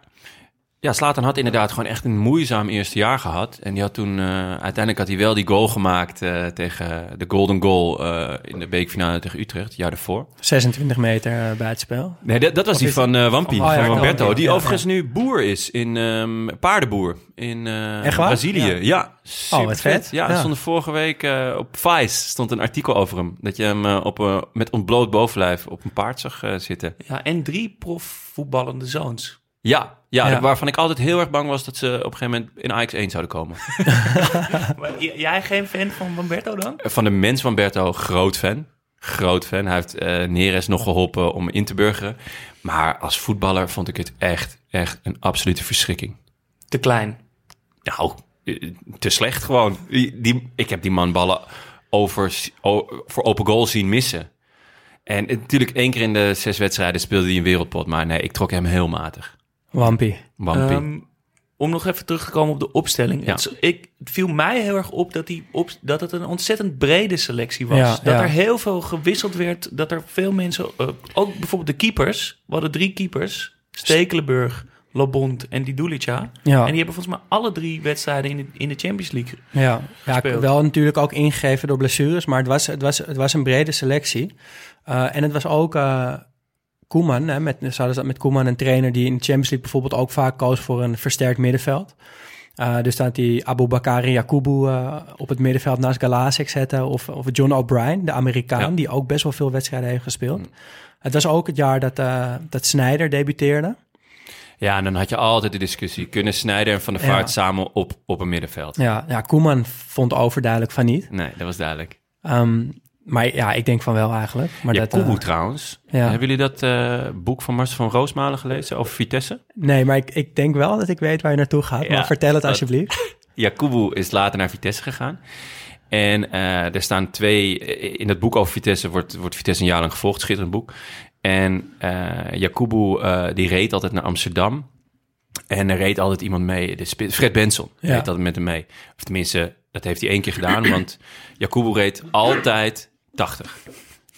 ja, Slatan had inderdaad gewoon echt een moeizaam eerste jaar gehad. En die had toen, eh, uiteindelijk had hij wel die goal gemaakt eh, tegen de Golden Goal eh, in de beekfinale tegen Utrecht, het jaar daarvoor. 26 meter bij het spel. Nee, dat, dat was Of die van eh Wampie, Oh, van. Wampie, Die ja, overigens nu boer is in ehm, paardenboer in eh? Brazilië. Ja. Ja, super wat vet. Ja, er Ja. stond vorige week eh, op Vice stond een artikel over hem. Dat je hem op, met ontbloot bovenlijf op een paard zag zitten. Ja, en drie profvoetballende zoons. Ja, ja, Ja. waarvan ik altijd heel erg bang was dat ze op een gegeven moment in Ajax 1 zouden komen. Maar jij geen fan van Wamberto dan? Van de mens van Berto, groot fan. Groot fan. Hij heeft eh Neres nog geholpen om in te burgeren. Maar als voetballer vond ik het echt, echt een absolute verschrikking. Te klein. Nou, eh, te slecht gewoon. Die, die- ik heb die man ballen over, voor open goal zien missen. En eh, natuurlijk één keer in de zes wedstrijden speelde hij een wereldpot. Maar nee, ik trok hem heel matig. Wampie. Wampie. Ehm, om nog even terug te komen op de opstelling. Ja. Het, ik, het viel mij heel erg op dat, die op dat het een ontzettend brede selectie was. Ja, dat ja. er heel veel gewisseld werd. Dat er veel mensen, eh, ook bijvoorbeeld de keepers. We hadden drie keepers. Stekelenburg, Lobond en Didulica. Ja. En die hebben volgens mij alle drie wedstrijden in de, in de Champions League. Ja, ja gespeeld. wel natuurlijk ook ingegeven door blessures, maar het was, het was, het was een brede selectie. Uh, en het was ook uh, Koeman, hè, met, zouden ze met Koeman een trainer die in de Champions League bijvoorbeeld ook vaak koos voor een versterkt middenveld. Uh, dus dat die Abu Bakar en Yakubu uh, op het middenveld naast Galasek zetten. Of, of John O'Brien, de Amerikaan, ja. die ook best wel veel wedstrijden heeft gespeeld. Mm. Het was ook het jaar dat, uh, dat Snyder debuteerde. Ja, en dan had je altijd de discussie. Kunnen Snijder en Van der Vaart ja. samen op, op een middenveld? Ja, ja, Koeman vond overduidelijk van niet. Nee, dat was duidelijk. Um, maar ja, ik denk van wel eigenlijk. Maar ja, dat, uh, trouwens. Ja. Hebben jullie dat uh, boek van Marcel van Roosmalen gelezen over Vitesse? Nee, maar ik, ik denk wel dat ik weet waar je naartoe gaat. Ja, maar vertel het alsjeblieft. Ja, is later naar Vitesse gegaan. En uh, er staan twee... In het boek over Vitesse wordt, wordt Vitesse een jaar lang gevolgd. Schitterend boek. En uh, die reed altijd naar Amsterdam. En er reed altijd iemand mee. Fred Benson ja. reed altijd met hem mee. Of tenminste, dat heeft hij één keer gedaan. want Jakubu reed altijd 80.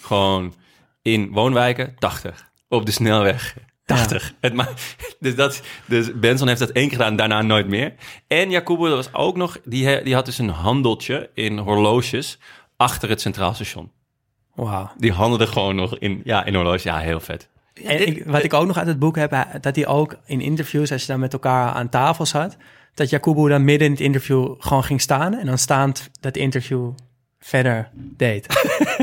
Gewoon in woonwijken 80. Op de snelweg 80. Ja. Het dus, dat, dus Benson heeft dat één keer gedaan, daarna nooit meer. En Jakubu, dat was ook nog... Die, die had dus een handeltje in horloges achter het Centraal Station. Wauw. Die handelde gewoon nog in, ja, in horloges. Ja, heel vet. En ik, wat ik ook nog uit het boek heb, dat hij ook in interviews, als je dan met elkaar aan tafel zat, dat Jakubu dan midden in het interview gewoon ging staan en dan staand dat interview verder deed.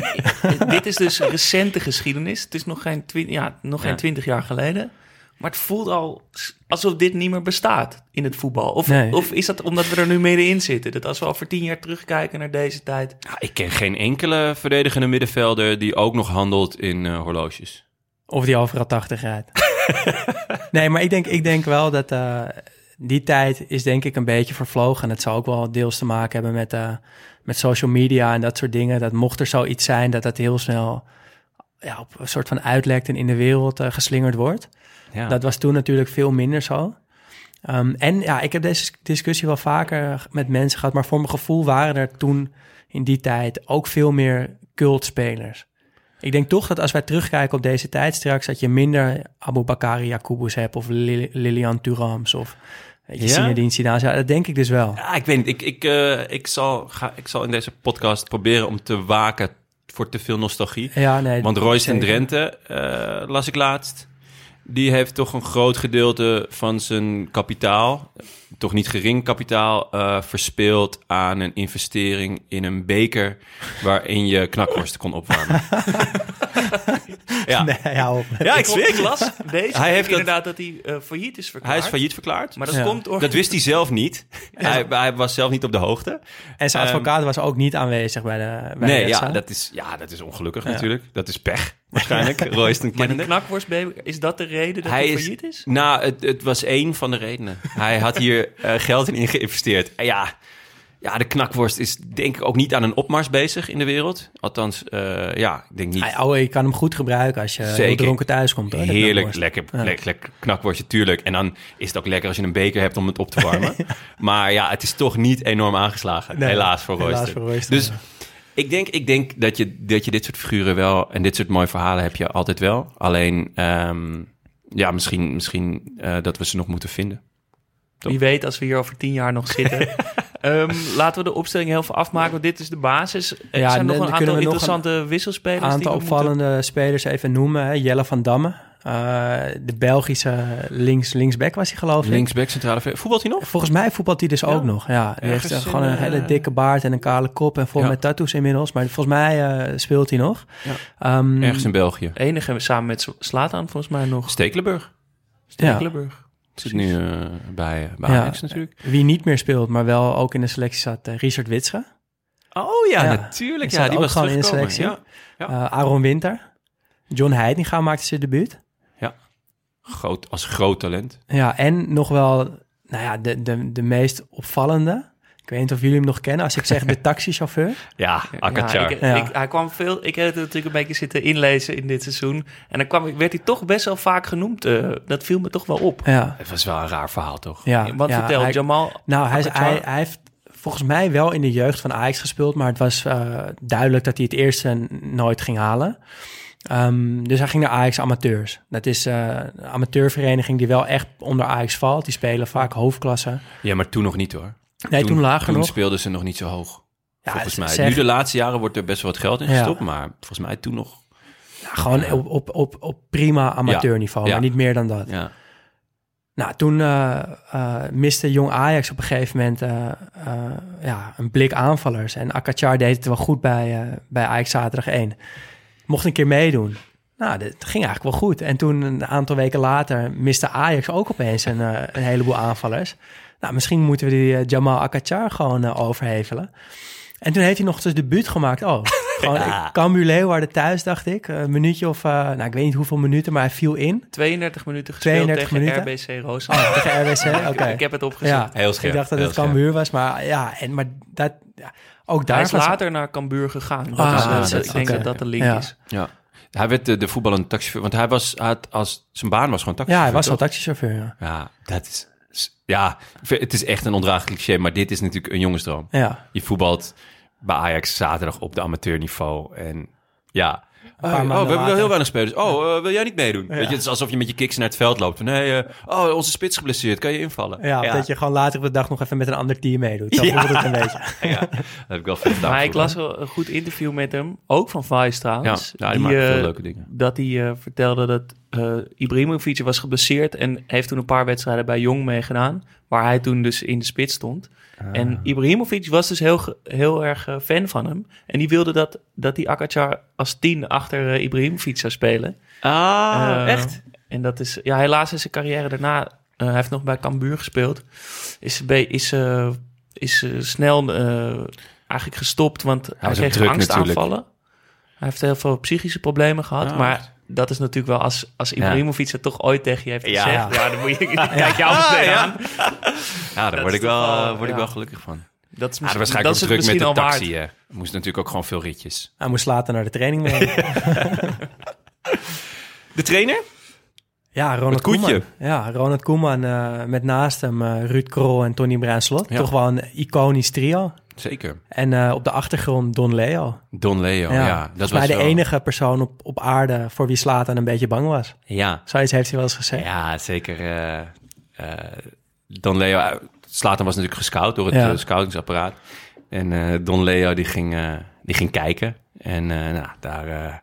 Dit is dus recente geschiedenis. Het is nog geen, twi ja, nog geen ja. twintig jaar geleden. Maar het voelt al alsof dit niet meer bestaat in het voetbal. Of, nee. of is dat omdat we er nu middenin zitten? Dat als we al voor tien jaar terugkijken naar deze tijd... Ja, ik ken geen enkele verdedigende middenvelder die ook nog handelt in uh, horloges. Of die overal 80 rijdt. nee, maar ik denk, ik denk wel dat uh, die tijd is denk ik een beetje vervlogen. En het zou ook wel deels te maken hebben met, uh, met social media en dat soort dingen. Dat mocht er zoiets zijn, dat dat heel snel ja, op een soort van uitlekt en in de wereld uh, geslingerd wordt. Ja. Dat was toen natuurlijk veel minder zo. Um, en ja, ik heb deze discussie wel vaker met mensen gehad, maar voor mijn gevoel waren er toen in die tijd ook veel meer cultspelers. Ik denk toch dat als wij terugkijken op deze tijd straks, dat je minder Abu Bakari Yakubus hebt of Lil Lilian Turams of weet je, ja? Zidane. Ja, dat denk ik dus wel. Ja, ik weet niet. Ik, ik, uh, ik, zal, ga, ik zal in deze podcast proberen om te waken voor te veel nostalgie. Ja, nee, Want Royce en Drenthe uh, las ik laatst. Die heeft toch een groot gedeelte van zijn kapitaal, toch niet gering kapitaal, uh, verspeeld aan een investering in een beker waarin je knakworsten kon opwarmen. ja. Nee, ja, ja, ik zweer. las deze hij heeft inderdaad dat, dat hij uh, failliet is verklaard. Hij is failliet verklaard. Maar dat ja. komt door... Dat wist hij zelf niet. Ja. Hij, hij, was zelf niet op de hoogte. En zijn advocaat um, was ook niet aanwezig bij de bij Nee, de ja, dat is, ja, dat is ongelukkig natuurlijk. Dat is pech, waarschijnlijk. Royston Maar die knakworstbeker, is dat de reden dat hij, hij failliet is? Nou, het, het was één van de redenen. hij had hier uh, geld in geïnvesteerd. En ja, ja, de knakworst is denk ik ook niet aan een opmars bezig in de wereld. Althans, uh, ja, ik denk niet. Hij, oh, je kan hem goed gebruiken als je heel dronken thuis komt. Hoor, Heerlijk, lekker, ja. lekker, lekker knakworstje, tuurlijk. En dan is het ook lekker als je een beker hebt om het op te warmen. maar ja, het is toch niet enorm aangeslagen. Nee, helaas voor Royster. Dus ja. ik denk, ik denk dat, je, dat je dit soort figuren wel... en dit soort mooie verhalen heb je altijd wel. Alleen, um, ja, misschien, misschien uh, dat we ze nog moeten vinden. Wie weet als we hier over tien jaar nog zitten. Ehm, laten we de opstelling heel veel afmaken, want dit is de basis. Er Ja, zijn nog een kunnen aantal we nog interessante wisselspelers. Een die aantal we moeten- opvallende spelers even noemen. Hè. Jelle van Damme. Eh, de Belgische links, linksback was hij geloof ik. Linksback, centrale ver- Voetbalt hij nog? Volgens mij voetbalt hij dus ook nog. Ja, die heeft eh, gewoon een hele eh, dikke baard en een kale kop en vol Ja. met tattoos inmiddels. Maar volgens mij eh, speelt hij nog. Ja. Ehm, Ergens in België. Enige samen met Slatan volgens mij nog. Stekelenburg. ja. Stekelenburg. Zit nu eh, bij, bij Ja. Ajax natuurlijk. Wie niet meer speelt, maar wel ook in de selectie zat, eh, Richard Witsche. Oh ja, Ja. natuurlijk. Ja, zat die ook was gewoon in de selectie. Ja. Eh, Aaron Winter. John Heidinga maakte zijn debuut. Groot, als groot talent. Ja, en nog wel nou ja, de, de, de meest opvallende. Ik weet niet of jullie hem nog kennen. Als ik zeg de taxichauffeur. Ja, Ja, Akatjar. Ja. hij kwam veel. Ik heb het natuurlijk een beetje zitten inlezen in dit seizoen. En dan kwam, werd hij toch best wel vaak genoemd. eh, dat viel me toch wel op. Ja, Het was wel een raar verhaal, toch? ja. Want ja, vertel, hij- Jamal. Nou, hij, hij, hij heeft volgens mij wel in de jeugd van Ajax gespeeld, maar het was eh, duidelijk dat hij het eerste nooit ging halen. Ehm, dus hij ging naar Ajax Amateurs. Dat is eh, een amateurvereniging die wel echt onder Ajax valt. Die spelen vaak hoofdklasse. Ja, maar toen nog niet hoor. Nee, toen, lager Toen nog. speelden ze nog niet zo hoog. Ja, volgens mij. zeg- Nu de laatste jaren wordt er best wel wat geld in Ja. gestopt. Maar volgens mij toen nog... Nou, gewoon op, op, op, op prima amateurniveau, Ja. maar niet meer dan dat. Ja. Nou, toen eh, eh, miste jong Ajax op een gegeven moment eh, ja, een blik aanvallers. En Akachar deed het wel goed bij, bij Ajax zaterdag 1. Mocht een keer meedoen. Nou, dat ging eigenlijk wel goed. En toen een aantal weken later miste Ajax ook opeens een, een heleboel aanvallers. Nou, misschien moeten we die eh, Jamal Akachar gewoon eh, overhevelen. En toen heeft hij nog zijn debuut gemaakt. Oh, gewoon Ja. Cambuur Leeuwarden thuis, dacht ik. Een minuutje of, eh, nou, ik weet niet hoeveel minuten, maar hij viel in. 32 minuten gespeeld 32 tegen minuten? RBC Roosendaal. Oh, tegen RWC? Oké. Ik heb het opgezet. Ja, Heel scherp, Ik dacht dat heel het. Cambuur was, maar ja, en, maar dat, ja, ook daar Hij is was- later naar Cambuur gegaan. Dat Ah, is, eh, dat is- ik denk dat dat de link Ja. is. ja. Hij werd de, de voetballende taxichauffeur. Want hij was... Hij had als, zijn baan was gewoon Ja, taxichauffeur. hij was al toch? taxichauffeur, ja. Ja, dat is... Ja, het is echt een ondraaglijk cliché. Maar dit is natuurlijk een jongensdroom. Ja, Je voetbalt bij Ajax zaterdag op de amateurniveau. En ja... Oh, oh, we hebben wel heel weinig spelers. Oh, eh, wil jij niet meedoen? Weet je, het is alsof je met je kicks naar het veld loopt. Nee, eh, oh, onze spits geblesseerd. Kan je invallen? ja, dat je gewoon later op de dag nog even met een ander team meedoet. Zo Ja. het een beetje. Ja, dat heb ik wel veel gedaan. Maar ik las wel een goed interview met hem, ook van Vice trouwens. Ja, ja, die maakt veel eh, leuke dingen. Dat hij eh, vertelde dat eh Ibrahimovic was geblesseerd en heeft toen een paar wedstrijden bij Jong meegedaan, waar hij toen dus in de spits stond. Ah. En Ibrahimovic was dus heel, heel erg eh, fan van hem. En die wilde dat, dat die Akachar als tien achter eh, Ibrahimovic zou spelen. Ah, Eh, echt? En dat is, ja, helaas is zijn carrière daarna, eh, hij heeft nog bij Cambuur gespeeld, is, is, eh, is snel eh, eigenlijk gestopt, want hij, ook kreeg druk angstaanvallen. Hij heeft heel veel psychische problemen gehad, Ah, maar? Dat is natuurlijk wel als, als Ibrahimovic het toch ooit tegen je heeft Ja. gezegd, ja, dan moet je, kijk jou meteen ja. aan. Ja, daar dat word, ik wel, word ik ja. wel gelukkig van. Dat is Ja, dat misschien, waarschijnlijk dat ook druk met misschien de taxi. hè. Er moest natuurlijk ook gewoon veel ritjes. Hij moest later naar de training mee. De trainer? Ja, Ronald. Koeman. Ja, Ronald Koeman eh, met naast hem eh, Ruud Krol en Tony Bruinslot. Ja. Toch wel een iconisch trio. Zeker. En eh, op de achtergrond Don Leo. Don Leo, ja. dat was mij de wel- enige persoon op, op aarde voor wie Slatan een beetje bang was. Ja, Zoiets heeft hij wel eens gezegd. ja zeker. eh, eh, Don Leo, uh, Slatan was natuurlijk gescout door het Ja. scoutingsapparaat. En Don Leo die ging, die ging kijken. En nou, daar...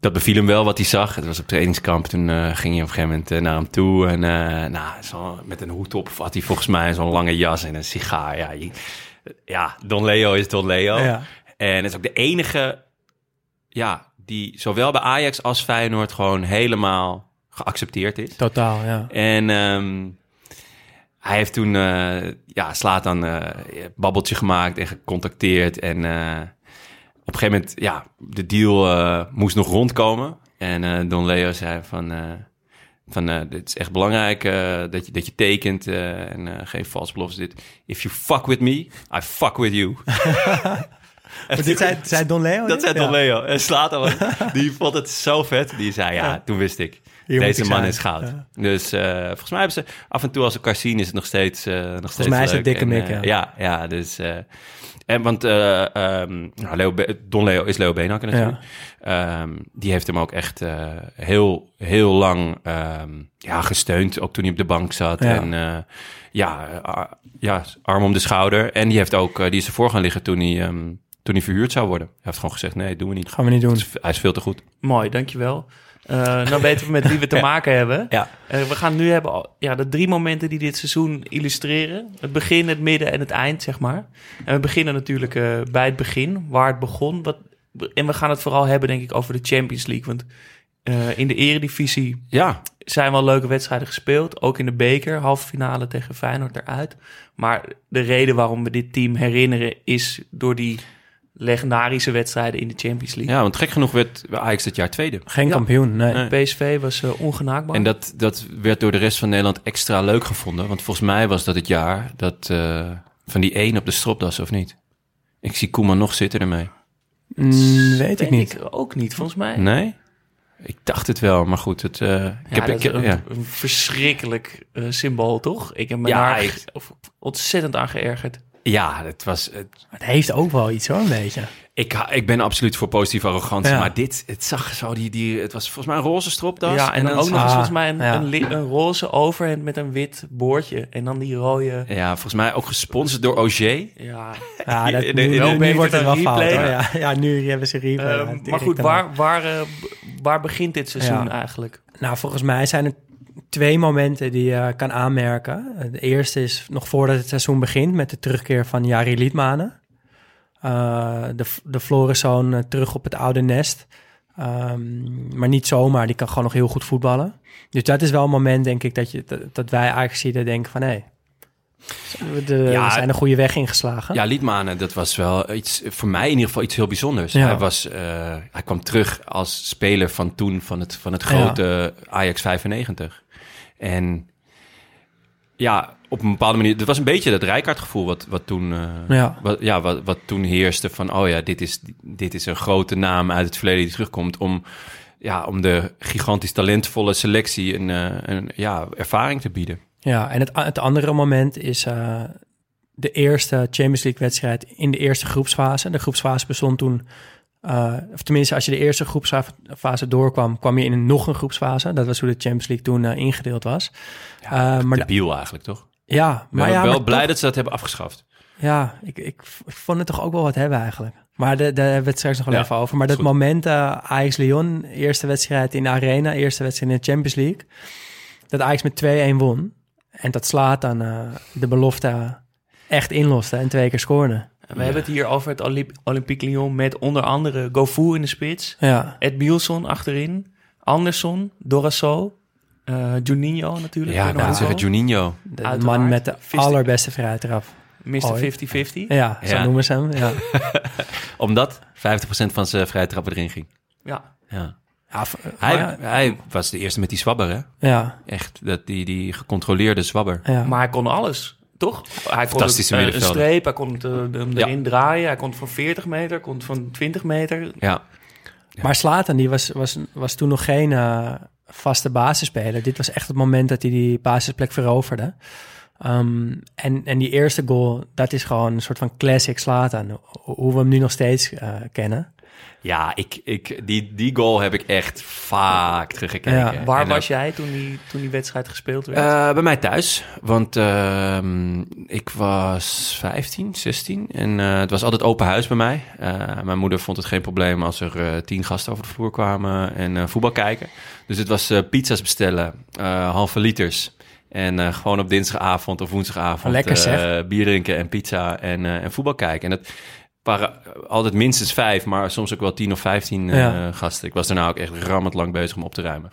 dat beviel hem wel wat hij zag. Het was op trainingskamp. Toen ging hij op een gegeven moment naar hem toe. En eh, nou, zo, met een hoed op had hij volgens mij zo'n lange jas en een sigaar. Ja, je- ja, Don Leo is Don Leo. Ja. En het is ook de enige ja, die zowel bij Ajax als Feyenoord gewoon helemaal geaccepteerd is. Totaal, ja. En ehm, hij heeft toen, eh ja, slaat dan eh, babbeltje gemaakt en gecontacteerd. En eh, op een gegeven moment, ja, de deal moest nog rondkomen. En Don Leo zei van, van eh dit is echt belangrijk eh, dat, je, dat je tekent eh, en geen valse beloftes dit. If you fuck with me, I fuck with you. Dit zei, zei Don Leo? Dat zei Don Ja. Leo. En slaat al, die vond het zo vet. Die zei, ja, Ja. toen wist ik. Hier Deze man zijn. is goud. Ja. Dus volgens mij hebben ze af en toe als elkaar zien, is het nog steeds, nog steeds mij is het leuk. dikke mik, ja. ja, ja, dus... en want eh, ehm, nou, Leo Don Leo is Leo Beenhakker natuurlijk. Ehm, die heeft hem ook echt eh, heel, heel lang ehm, ja, gesteund. Ook toen hij op de bank zat. Ja. En eh, ja, ja, arm om de schouder. En die, heeft ook, die is ervoor gaan liggen toen hij, ehm, toen hij verhuurd zou worden. Hij heeft gewoon gezegd, nee, doen we niet. Gaan we niet doen. Hij is veel te goed. Mooi, dankjewel. Eh dan weten we met wie we te maken hebben. Ja. Eh, we gaan nu hebben ja, de drie momenten die dit seizoen illustreren. Het begin, het midden en het eind, zeg maar. En we beginnen natuurlijk eh, bij het begin, waar het begon. Wat, en we gaan het vooral hebben, denk ik, over de Champions League. Want in de eredivisie Ja, zijn wel leuke wedstrijden gespeeld. Ook in de beker, halve finale tegen Feyenoord eruit. Maar de reden waarom we dit team herinneren... is door die legendarische wedstrijden in de Champions League. ja, want gek genoeg werd Ajax dit jaar tweede. Geen Ja. kampioen, nee. Nee. PSV was eh, ongenaakbaar. En dat, dat werd door de rest van Nederland extra leuk gevonden. Want volgens mij was dat het jaar dat eh, van die één op de stropdas, of niet? Ik zie Koeman nog zitten ermee. Mm, weet ik niet. Ik ook niet, volgens mij. Nee? Ik dacht het wel, maar goed. Het, eh, ik Ja, heb, dat ik, is een, ja. een verschrikkelijk eh, symbool, toch? Ik heb me Ja, daar ik- ontzettend aan geërgerd. Ja, het was... Het, Het heeft ook wel iets hoor, een beetje. ik, ik ben absoluut voor positieve arrogantie. Ja. Maar dit, het zag zo, die, die, het was volgens mij een roze stropdas. ja, en, dan ook nog ah, eens volgens mij een, ja. een, roze overhemd met een wit boordje. En dan die rode... Ja, volgens mij ook gesponsord door Auger. Ja, Ja, dat, Ja, nu, wordt het wel fout. Ja, ja, nu hebben ze replay. Ehm, maar goed, waar, waar, eh, waar begint dit seizoen Ja. eigenlijk? Nou, volgens mij zijn er twee momenten die je kan aanmerken. De eerste is nog voordat het seizoen begint met de terugkeer van Jari Liedmanen. Eh, de, de eh, terug op het oude nest. Ehm, maar niet zomaar, die kan gewoon nog heel goed voetballen. Dus dat is wel een moment, denk ik, dat, je, dat, wij eigenlijk zien en denken van... hé, we Ja, zijn een goede weg ingeslagen. Ja, Liedmanen, dat was wel iets, voor mij in ieder geval iets heel bijzonders. Ja. Hij, was, eh, hij kwam terug als speler van toen, van het, van het grote Ajax 95. En ja, op een bepaalde manier, het was een beetje dat Rijkaard-gevoel wat, wat, toen, eh, Ja. wat, ja, wat, wat toen heerste van, oh ja, dit is, dit is een grote naam uit het verleden die terugkomt om, ja, om de gigantisch talentvolle selectie een, eh, een ja, ervaring te bieden. Ja, en het, het andere moment is eh, de eerste Champions League wedstrijd in de eerste groepsfase. De groepsfase bestond toen, eh, of tenminste als je de eerste groepsfase doorkwam, kwam je in een, nog een groepsfase. Dat was hoe de Champions League toen eh, ingedeeld was. Eh, maar Debiel eigenlijk, toch? ja, Maar maar ben ja, wel blij toch- dat ze dat hebben afgeschaft. ja, ik, ik, ik vond het toch ook wel wat hebben eigenlijk. Maar de- daar hebben we het straks nog wel Ja, even over. Maar dat goed. moment, eh Ajax-Lyon, eerste wedstrijd in de Arena, eerste wedstrijd in de Champions League. Dat Ajax met 2-1 won. En dat slaat dan eh, de belofte echt inloste en twee keer scoorde. We hebben het hier over het Olymp Olympique Lyon met onder andere Gofu in de spits. Ja, Ed Bielson achterin. Anderson, Dorasso. eh Juninho natuurlijk. Ja, ik wou zeggen. Juninho. de Uiteraard. man met de allerbeste vrije trap. Mr. Ooit. 50-50. Ja, zo Ja. noemen ze hem. Ja. Omdat 50% van zijn vrije trappen erin ging. Ja. Ja. Ja, Hij, maar- hij was de eerste met die zwabber, hè? ja, Echt, dat, die, die gecontroleerde zwabber. ja. Maar hij kon alles, toch? Hij kon Fantastische het, eh, een streep, hij kon het, eh, hem Ja. erin draaien. Hij kon het van 40 meter, kon het van 20 meter. Ja. Maar Slatan, die was, was, was toen nog geen eh, vaste basisspeler. Dit was echt het moment dat hij die basisplek veroverde. Ehm, en, en die eerste goal, dat is gewoon een soort van classic Slatan. Hoe we hem nu nog steeds eh, kennen. Ja, ik, ik, die, die goal heb ik echt vaak teruggekeken. Ja. Waar En was ook, jij toen die, toen die wedstrijd gespeeld werd? eh, bij mij thuis. Want ehm, ik was 15, 16. En eh, het was altijd open huis bij mij. Eh, mijn moeder vond het geen probleem als er eh, tien gasten over de vloer kwamen en eh, voetbal kijken. Dus het was eh, pizza's bestellen, eh, halve liters. En eh, gewoon op dinsdagavond of woensdagavond Lekker, eh, bier drinken en pizza en, eh, en voetbal kijken. En dat altijd minstens vijf, maar soms ook wel tien of vijftien eh, Ja. gasten. Ik was daarna ook echt rammend lang bezig om op te ruimen.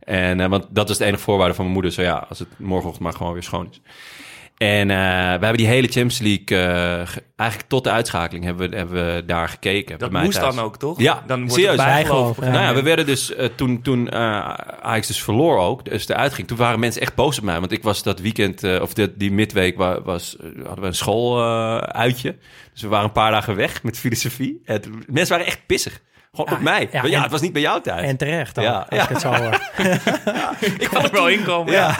En, eh, want dat was de enige voorwaarde van mijn moeder. Zo ja, als het morgenochtend maar gewoon weer schoon is. En eh, we hebben die hele Champions League, eh, ge- eigenlijk tot de uitschakeling, hebben we, hebben we daar gekeken. dat bij mij moest thuis. dan ook, toch? Ja, dan wordt serieus. het bijgeloof. Ja. Nou ja, we werden dus eh, toen, toen eh, Ajax dus verloor ook, dus eruit ging. Toen waren mensen echt boos op mij, want ik was dat weekend, eh, of de, die midweek, wa- was, hadden we een schooluitje. dus we waren een paar dagen weg met filosofie. Mensen waren echt pissig. Gewoon op mij. ja, Ja, en- het was niet bij jou thuis. En terecht dan, Ja, als ja. ik het zo hoor. Ik kan er wel inkomen. Ja.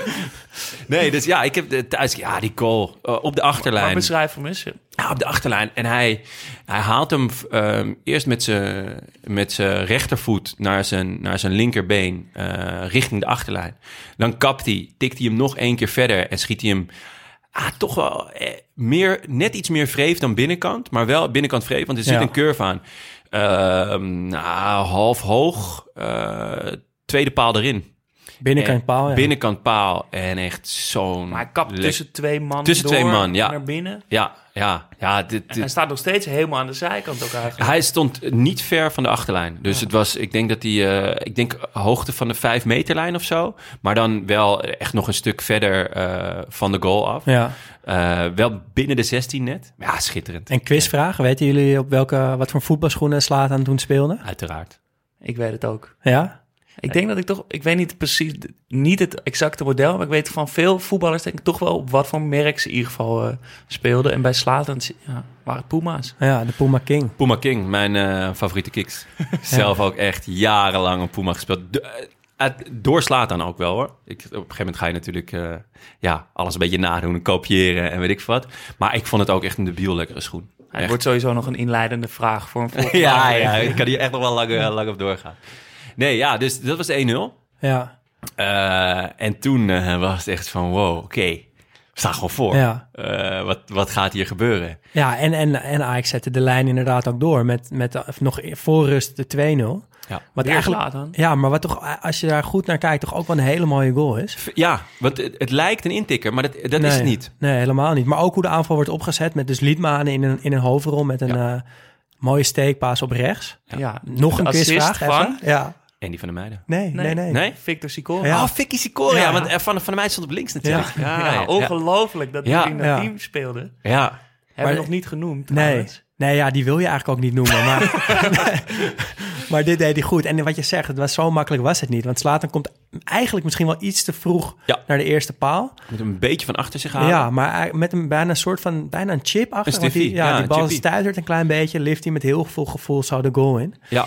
nee, dus ja, ik heb de- thuis... Ja, die goal eh, op de Maar achterlijn. beschrijf hem eens. Ja, op de achterlijn. En hij, hij haalt hem ehm, eerst met zijn met zijn rechtervoet naar zijn, naar zijn linkerbeen eh, richting de achterlijn. Dan kapt hij, tikt hij hem nog één keer verder en schiet hij hem ah, toch wel eh, meer, net iets meer vreef dan binnenkant. Maar wel binnenkant vreef, want er zit Ja. een curve aan. Ehm, nou, half hoog, eh, tweede paal erin. Binnenkant En paal, ja. Binnenkant paal en echt zo'n... Maar hij kapt tussen twee man Tussen door twee man, ja. naar binnen. Ja, ja, ja. Dit, En dit- hij staat nog steeds helemaal aan de zijkant ook eigenlijk. Hij stond niet ver van de achterlijn. Dus het was, ik denk dat hij, eh, ik denk hoogte van de vijf meterlijn of zo. Maar dan wel echt nog een stuk verder eh, van de goal af. Ja. Eh, wel binnen de 16 net. Ja, schitterend. En quizvraag, weten jullie op welke, wat voor voetbalschoenen Slatan toen speelde? Uiteraard. Ik weet het ook. Ja? Ik denk dat ik toch, ik weet niet precies, niet het exacte model, maar ik weet van veel voetballers denk ik toch wel op wat voor merk ze in ieder geval eh, speelden. En bij Slatan ja, waren het Puma's. Ja, de Puma King. Puma King, mijn eh, favoriete kicks. Zelf ook echt jarenlang een Puma gespeeld. Do- het doorslaat dan ook wel hoor. Ik, op een gegeven moment ga je natuurlijk eh, ja, alles een beetje nadoen en kopiëren en weet ik wat. Maar ik vond het ook echt een debiel lekkere schoen. Het Echt. wordt sowieso nog een inleidende vraag voor een volgende ja, ik kan hier echt nog wel lang, lang op doorgaan. Nee, ja, dus dat was 1-0. Ja, Eh, en toen eh, was het echt van, wow, oké, we staan gewoon voor. Ja. Eh, wat, wat gaat hier gebeuren? ja en, en, en Ajax zette de lijn inderdaad ook door met, met de- nog voor rust de 2-0. Ja. Wat eigenlijk, ja, maar wat toch, als je daar goed naar kijkt, toch ook wel een hele mooie goal is. Ja, want het, het lijkt een intikker, maar dat, dat is het niet. Nee, helemaal niet. Maar ook hoe de aanval wordt opgezet met dus Liedmanen in een, in een hoofdrol met een eh, mooie steekpaas op rechts. Ja. Nog een assist quizvraag van? Ja. En die van de meiden. Nee, nee, nee. Nee? Victor Sicora. Ja. Oh, Vicky Sicora. Ja, Ja. want eh, van, van de meid stond op links natuurlijk. Ja, Ja, ja, ongelooflijk dat Ja. hij in dat Ja. team speelde. Hebben ja. we nog niet genoemd. Nee. trouwens. nee, ja, die wil je eigenlijk ook niet noemen. Maar, maar dit deed hij goed. En wat je zegt, het was zo makkelijk was het niet. Want Slatan komt eigenlijk misschien wel iets te vroeg Ja. naar de eerste paal. Moet hem een beetje van achter zich halen. Ja, maar met een bijna een soort van bijna een chip achter. Een want die, ja, ja, die bal stuitert een klein beetje, lift hij met heel veel gevoel zo de goal in. Ja,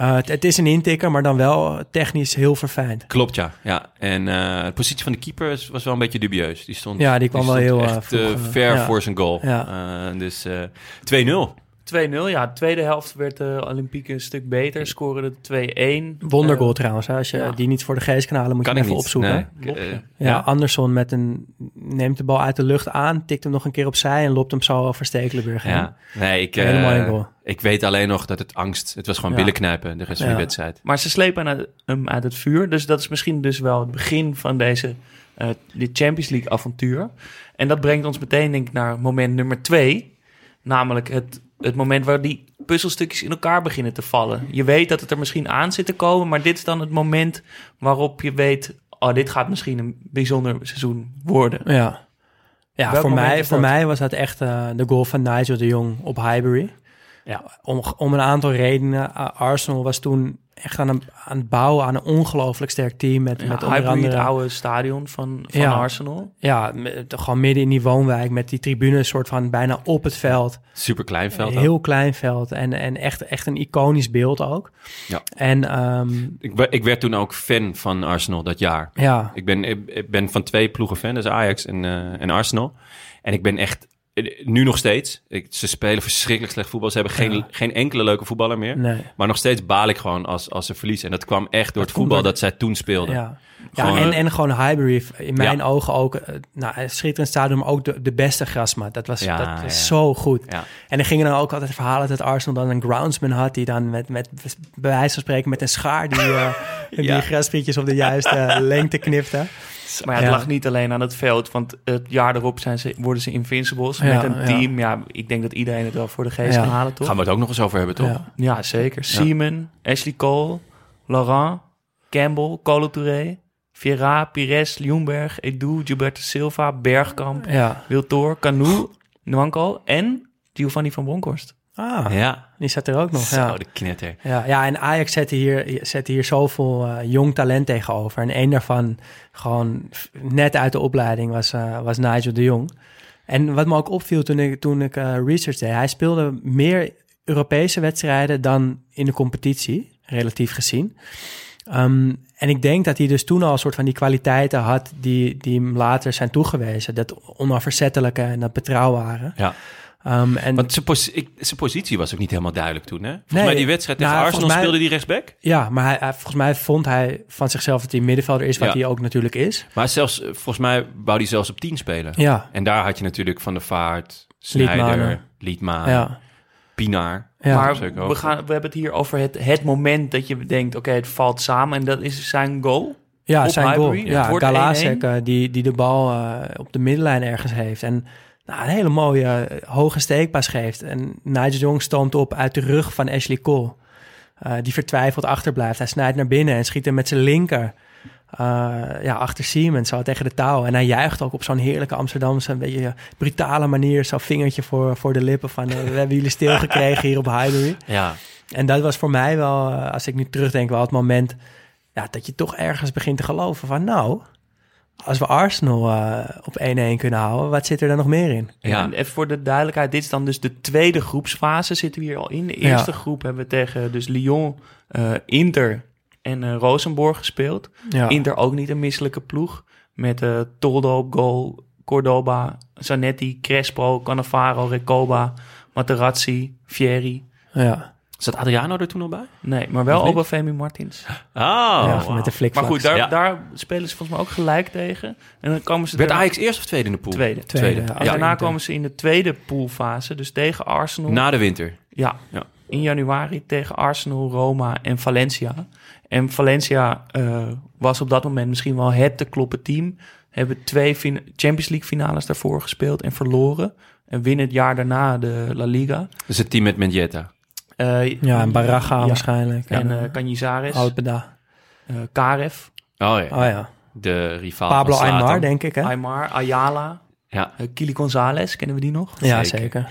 Uh, het, het is een intikker, maar dan wel technisch heel verfijnd. klopt ja. ja. En eh, de positie van de keeper was wel een beetje dubieus. Die stond, Ja, die kwam wel heel, eh, echt vroeg, eh, eh, ver ja. voor zijn goal. Ja. Eh, dus eh 2-0. 2-0, ja. De tweede helft werd de Olympique een stuk beter. Scoren de 2-1. Wondergoal Eh, trouwens. Hè? Als je ja. die niet voor de geest kan halen, moet Kan je hem niet. even opzoeken. Nee. Lopje. Eh, Ja, ja. Anderson met een, neemt de bal uit de lucht aan, tikt hem nog een keer opzij en loopt hem zo over Stekelenburg heen. Ja, nee, ik, eh, ik weet alleen nog dat het angst... Het was gewoon Ja. billen knijpen de rest van de wedstrijd. Maar ze slepen hem uit het vuur. Dus dat is misschien dus wel het begin van deze eh dit Champions League avontuur. En dat brengt ons meteen denk ik naar moment nummer twee. Namelijk het, het moment waar die puzzelstukjes in elkaar beginnen te vallen. Je weet dat het er misschien aan zit te komen. Maar dit is dan het moment waarop je weet... Oh, dit gaat misschien een bijzonder seizoen worden. Ja, ja Welk voor, mij, voor mij was dat echt eh, de goal van Nigel de Jong op Highbury. Ja. Om, om een aantal redenen. Uh, Arsenal was toen echt aan, een, aan het bouwen aan een ongelooflijk sterk team. Met, Ja, met onder andere... oude stadion van, van Ja. Arsenal. Ja, met- gewoon midden in die woonwijk met die tribunes soort van bijna op het veld. Super klein veld. ook. Heel klein veld en, en echt, echt een iconisch beeld ook. Ja. En ehm, Ik, ik werd toen ook fan van Arsenal dat jaar. ja, Ik ben, ik, ik ben van twee ploegen fan, dus Ajax en, eh, en Arsenal. En ik ben echt, nu nog steeds, ik, ze spelen verschrikkelijk slecht voetbal. Ze hebben geen, Ja. geen enkele leuke voetballer meer. nee. Maar nog steeds baal ik gewoon als, als ze verliezen. En dat kwam echt door het voetbal door- dat zij toen speelden. Ja, ja en, eh, en gewoon Highbury, in mijn Ja. ogen ook, eh, nou, een schitterend stadion, maar ook de, de beste grasmat. Dat was, dat was zo goed. En er gingen dan ook altijd verhalen dat Arsenal dan een groundsman had, die dan met, met bij wijze van spreken met een schaar die, eh die Ja. grasprietjes op de juiste lengte knipte. Maar ja, het Ja. lag niet alleen aan het veld, want het jaar erop zijn ze, worden ze Invincibles Ja, met een ja. team. Ja, ik denk dat iedereen het wel voor de geest Ja. kan halen, toch? Gaan we het ook nog eens over hebben, toch? Ja. Ja, zeker. Seaman, Ashley Cole, Laurent, Campbell, Colo Touré, Vieira, Pires, Ljungberg, Edu, Gilberto Silva, Bergkamp, Ja. Wiltor, Canu, en Giovanni van Bronckhorst. Ah, Ja. die zat er ook nog. Zo, Ja. de knetter. Ja, ja, en Ajax zette hier, zette hier zoveel eh, jong talent tegenover. En één daarvan, gewoon net uit de opleiding, was, eh, was Nigel de Jong. En wat me ook opviel toen ik, toen ik eh, research deed, hij speelde meer Europese wedstrijden dan in de competitie, relatief gezien. Ehm, en ik denk dat hij dus toen al een soort van die kwaliteiten had die, die hem later zijn toegewezen. Dat onafverzettelijke en dat betrouwbare. Ja. Ehm, en Want zijn, ik- zijn positie was ook niet helemaal duidelijk toen, hè? Volgens Nee, mij die wedstrijd tegen nou, Arsenal mij- speelde die rechtsback. ja, maar hij, hij- volgens mij vond hij van zichzelf dat hij middenvelder is, wat Ja. hij ook natuurlijk is. Maar zelfs, eh, volgens mij wou hij zelfs op 10 spelen. Ja, En daar had je natuurlijk Van der Vaart, Snijder. Liedmanen, ja, Pinaar. ja. maar we, gaan, we hebben het hier over het, het moment dat je denkt... oké, het valt samen en dat is zijn goal. Ja, op zijn goal. Ja, Galasek 1-1. eh, die, die de bal eh, op de middenlijn ergens heeft. En nou, een hele mooie eh, hoge steekpas geeft. En Nigel Jong stoomt op uit de rug van Ashley Cole. eh, die vertwijfeld achterblijft. Hij snijdt naar binnen en schiet hem met zijn linker... eh, ja, achter Siemens, zo tegen de touw. En hij juicht ook op zo'n heerlijke Amsterdamse, een beetje brutale manier. Zo'n vingertje voor, voor de lippen van... we hebben jullie stilgekregen hier op Highbury. Ja, En dat was voor mij wel, als ik nu terugdenk, wel het moment ja, dat je toch ergens begint te geloven van nou, als we Arsenal eh, op 1-1 kunnen houden, wat zit er dan nog meer in? ja. En even voor de duidelijkheid, dit is dan dus de tweede groepsfase zitten we hier al in. De Ja. eerste groep hebben we tegen dus Lyon, eh, Inter en eh Rosenborg gespeeld. Ja, Inter ook niet een misselijke ploeg. Met eh Toldo op goal, Cordoba, Zanetti, Crespo, Cannavaro, Recoba, Materazzi, Fieri. ja. Zat Adriano er toen al bij? Nee, maar wel? Obafemi Martins. Oh, ja wauw. met de flikvlak. Maar goed, daar, Ja. daar spelen ze volgens mij ook gelijk tegen. En dan komen ze Werd er- Ajax eerst of tweede in de pool? tweede. Tweede, ja. daarna komen ze in de tweede poolfase, dus tegen Arsenal. Na de winter. Ja, Ja. in januari tegen Arsenal, Roma en Valencia. En Valencia eh, was op dat moment misschien wel het te kloppen team. Hebben twee fin- Champions League finales daarvoor gespeeld en verloren. En winnen het jaar daarna de La Liga. Dus het team met Mendieta. Eh, ja, en Baraga ja. waarschijnlijk. En En eh Canizares, Alpeda. eh, Karev, Oh ja, Oh ja. de rivaal Pablo van. Aymar, denk ik, hè? Aymar, Ayala, Ja, eh, Kili Gonzalez, kennen we die nog? ja, zeker. zeker.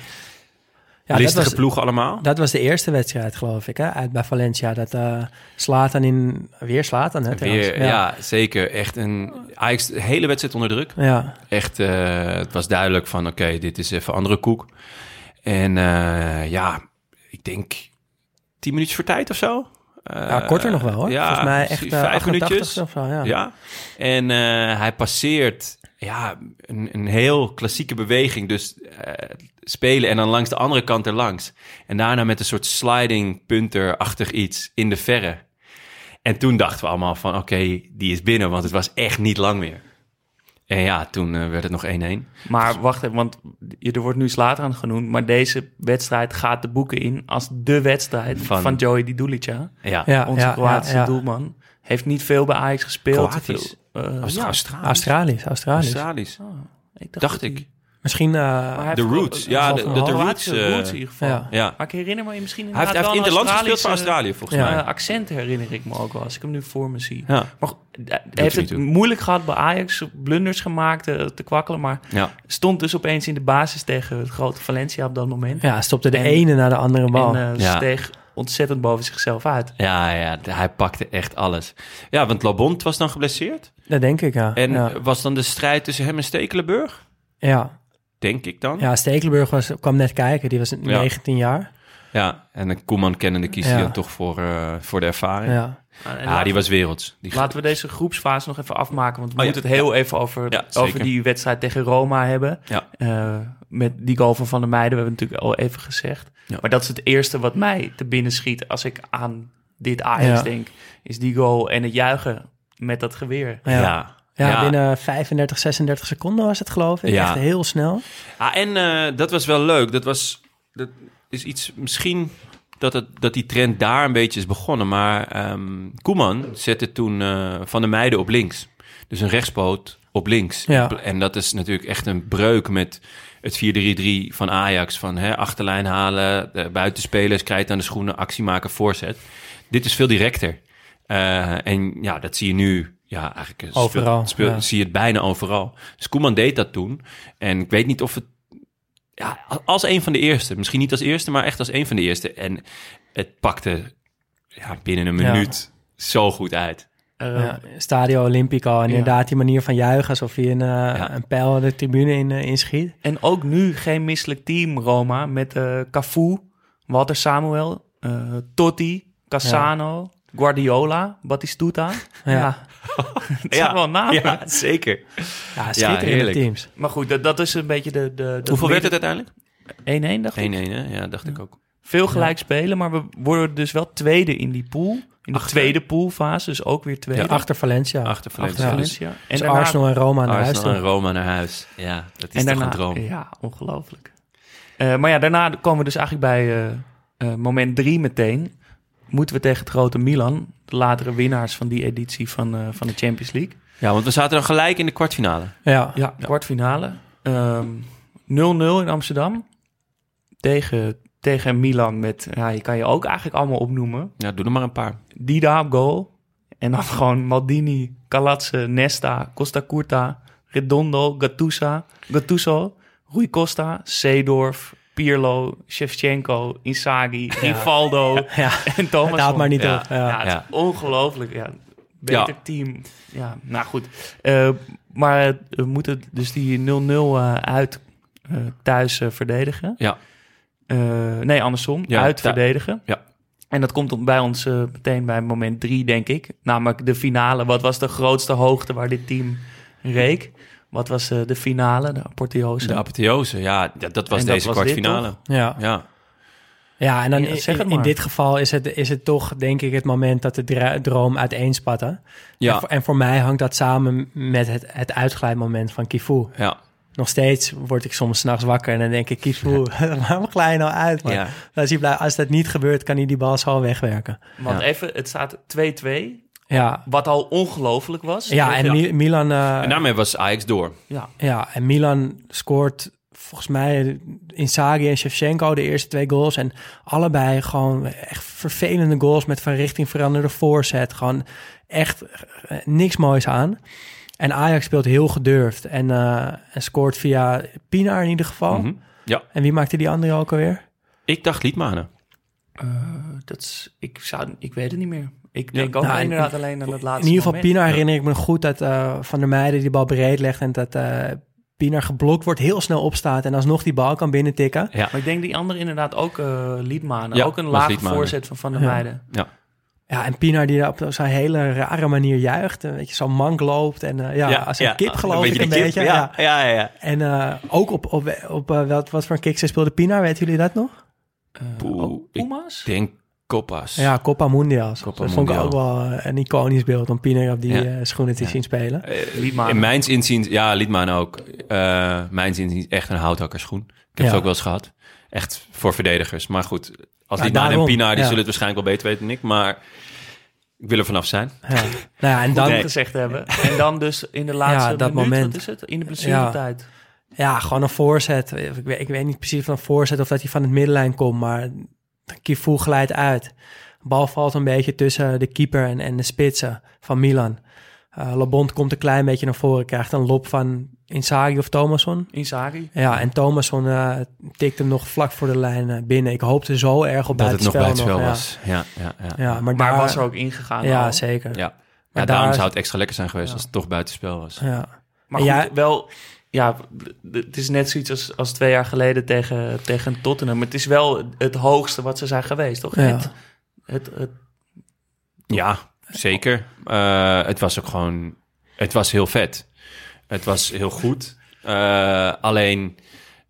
Ja, dat was, ploegen allemaal. dat was de eerste wedstrijd, geloof ik, hè? Uit bij Valencia. Dat eh Slatan in... Weer Slatan, hè? trouwens. Weer, ja. zeker. Echt een Ajax, de hele wedstrijd onder druk. Ja. Echt, eh, het was duidelijk van, oké, dit is even andere koek. En eh, ja, denk tien minuutjes voor tijd of zo. Ja, Eh, korter nog wel hoor. Ja, Volgens mij echt uh, vijf 88 minuutjes. of zo. Ja. Ja. En eh, hij passeert ja, een, een heel klassieke beweging. Dus eh, spelen en dan langs de andere kant erlangs. En daarna met een soort sliding punter-achtig iets in de verre. En toen dachten we allemaal van, oké, die is binnen, want het was echt niet lang meer. En ja, toen eh, werd het nog 1-1. Maar wacht even, want er wordt nu Slatan genoemd. Maar deze wedstrijd gaat de boeken in als de wedstrijd van, Van- Joey Di Dulica. Ja, Ja, Onze ja, Kroatische ja, ja. doelman. Heeft niet veel bij Ajax gespeeld. Kroatisch? Veel, eh, Australisch. Australisch. Australisch, Australisch. Australisch. Ik dacht, ik. Misschien... eh, De Roots. Ja, de- de- de Kroatische Roots, eh, roots in ieder geval. ja. Ja. Maar ik herinner me misschien Hij heeft, hij heeft inderdaad wel een interlands gespeeld voor Australië, volgens Ja. mij. eh, accent herinner ik me ook wel, als ik hem nu voor me zie. Ja. Maar hij heeft het toe. moeilijk gehad bij Ajax, blunders gemaakt, eh, te kwakkelen. Maar Ja. stond dus opeens in de basis tegen het grote Valencia op dat moment. ja, stopte de En- ene naar de andere bal. En eh, Ja. steeg ontzettend boven zichzelf uit. Ja, ja, hij pakte echt alles. Ja, want Labont was dan geblesseerd. dat denk ik, ja. En ja. was dan de strijd tussen hem en Stekelenburg? ja. Denk ik dan. ja, Stekelenburg was, kwam net kijken. Die was 19 jaar. Ja, en een Koeman kennende kiest Ja. hij dan toch voor, eh, voor de ervaring. Ja, Ja. En laten, die was werelds. Die laten we deze groepsfase nog even afmaken. Want we Oh, ja. moeten het heel even over, Ja, over die wedstrijd tegen Roma hebben. Ja. Eh, met die goal van Van der Meijden, we hebben het natuurlijk al even gezegd. Ja. Maar dat is het eerste wat mij te binnen schiet als ik aan dit Ajax Ja. denk. Is die goal en het juichen met dat geweer. Ja. Ja. Binnen 35, 36 seconden was het, geloof ik. Ja. Echt heel snel. Ah, en eh, dat was wel leuk. Dat was dat is iets misschien dat, het, dat die trend daar een beetje is begonnen. Maar ehm Koeman zette toen eh, Van der Meijden op links. Dus een rechtspoot op links. Ja. En dat is natuurlijk echt een breuk met het 4-3-3 van Ajax. Van hè, achterlijn halen, de buitenspelers, krijt aan de schoenen, actie maken, voorzet. Dit is veel directer. Eh, en ja, dat zie je nu ja, eigenlijk eh, Overal, ja. zie je het bijna overal. Dus Koeman deed dat toen. En ik weet niet of het ja, als een van de eerste. Misschien niet als eerste, maar echt als een van de eerste. En het pakte ja, binnen een Ja. minuut zo goed uit. Eh, Ja, Stadio Olimpico. En inderdaad die manier van juichen. Alsof je een, eh, Ja. een pijl de tribune in, eh, inschiet. En ook nu geen misselijk team, Roma. Met eh Cafu Walter Samuel, eh, Totti, Cassano, Guardiola, Batistuta. Ja, Ja. het zijn wel namen. Ja, zeker. Ja, schitterende heerlijk. teams. Maar goed, dat, dat is een beetje de... de, de Hoeveel werd het uiteindelijk? 1-1, dacht 1-1, ik. hè? Ja, dacht ik ook. Veel gelijk spelen, maar we worden dus wel tweede in die pool. In de Achter. tweede poolfase, dus ook weer tweede. Ja, Achter Valencia. Achter Valencia. Ja. Valencia. En Dus daarna, Arsenal en Roma naar huis Arsenal en. Roma naar huis. Ja, dat is en daarna, een droom. Ja, ongelooflijk. Eh, maar ja, daarna komen we dus eigenlijk bij eh, eh, moment drie meteen. Moeten we tegen het grote Milan, de latere winnaars van die editie van, eh, van de Champions League. Ja, want we zaten dan gelijk in de kwartfinale. Ja. Ja, kwartfinale. Ehm, 0-0 in Amsterdam. Tegen, tegen Milan met, ja, je kan je ook eigenlijk allemaal opnoemen. Ja, doe er maar een paar. Dida op goal. En dan gewoon Maldini, Calatse, Nesta, Costa Curta, Redondo, Gattuso, Gattuso, Rui Costa, Seedorf, Pirlo, Shevchenko, Inzaghi, Rivaldo Ja. en Thomas. Houdt maar niet Ja. op. Ja. Ja, het is ongelooflijk. Ja, beter Ja. team. Ja, nou goed. Eh, maar eh, we moeten dus die 0-0 eh, uit eh, thuis verdedigen. Ja. Eh, nee, andersom. Ja, uit verdedigen. Ja. En dat komt op- bij ons meteen bij moment drie, denk ik. Namelijk de finale. Wat was de grootste hoogte waar dit team reek? Wat was eh, de finale, de apotheose? De apotheose, ja, dat was En dat deze was kwartfinale. Ja. Ja, Ja, en dan Ja, in, zeg het in maar. dit geval is het, is het toch, denk ik, het moment dat de droom uiteenspatten. En, ja, voor, en voor mij hangt dat samen met het, het uitglijdmoment van Kifu. ja. Nog steeds word ik soms s'nachts wakker en dan denk ik, Kifu, waarom glij je nou uit? ja. Als, hij als dat niet gebeurt, kan hij die bal zo wegwerken. Want Ja. even, het staat 2-2. Ja, Wat al ongelooflijk was. ja en Mi- Milan... eh, En daarmee was Ajax door. Ja, Ja, en Milan scoort volgens mij Inzaghi en Shevchenko de eerste twee goals. En allebei gewoon echt vervelende goals met van richting veranderde voorzet. Gewoon echt eh, niks moois aan. En Ajax speelt heel gedurfd en, eh, en scoort via Pinaar in ieder geval. Mhm. Ja, En wie maakte die andere ook alweer? ik dacht Liedmanen. Eh, dat is, ik, zou, ik weet het niet meer. Ik Ja. denk ook Nou, in- inderdaad alleen aan het laatste In ieder geval moment. Pinaar herinner ik me goed dat eh, Van der Meijden die bal breed legt... en dat eh Pinaar geblokt wordt, heel snel opstaat... en alsnog die bal kan binnentikken. Ja, Maar ik denk die andere inderdaad ook eh Liedmanen. Ja, ook een lage Liedmanen. voorzet van Van der Ja. Meijden. ja. Ja, en Pinaar die op zo'n hele rare manier juicht. Een beetje zo'n mank loopt. En eh, ja, als een kip geloof ik beetje een de kip, beetje. Ja, ja, ja. ja. En eh, ook op, op, op wat, wat voor een kick ze speelde Pinaar, weten jullie dat nog? Eh, Poeh, ook ik denk Koppas. Ja, Copa Mundials. Copa dat vond ik ook wel eh, een iconisch beeld om Pinaar op die Ja. eh, schoenen te Ja. zien spelen. Eh. In mijn inziens, ja, Liedman ook. Eh mijn inziens echt een houthakkerschoen. Ik heb Ja. het ook wel eens gehad. Echt voor verdedigers. Maar goed, als Ja, Liedman en daarom, Pina, die ja. zullen het waarschijnlijk wel beter weten dan ik. Maar ik wil er vanaf zijn. Ja. nou ja, en dan, gezegd hebben. En dan dus in de laatste Ja, dat minuut, moment. wat is het? In de blessuretijd. ja, gewoon een voorzet. Ik weet, ik weet niet precies van een voorzet of dat hij van het middenlijn komt, maar Kifu glijdt uit. De bal valt een beetje tussen de keeper en, en de spitsen van Milan. Eh Labont komt een klein beetje naar voren, krijgt een lop van Inzaghi of Thomasson. Inzaghi. Ja, en Thomasson eh tikt hem nog vlak voor de lijn eh, binnen. Ik hoopte zo erg op Dat het nog buitenspel. bij het spel was. Ja, ja, ja. Ja, maar, Maar daar, was er ook ingegaan. Ja, al. zeker. Ja. Maar Ja, daarom daar- zou het extra lekker zijn geweest Ja. als het toch buitenspel was. Ja. Maar goed, jij- wel... Ja, het is net zoiets als, als twee jaar geleden tegen, tegen Tottenham. Het is wel het hoogste wat ze zijn geweest, toch? Ja. Het, het, het, Ja, zeker. Eh, het was ook gewoon... Het was heel vet. Het was heel goed. Eh, alleen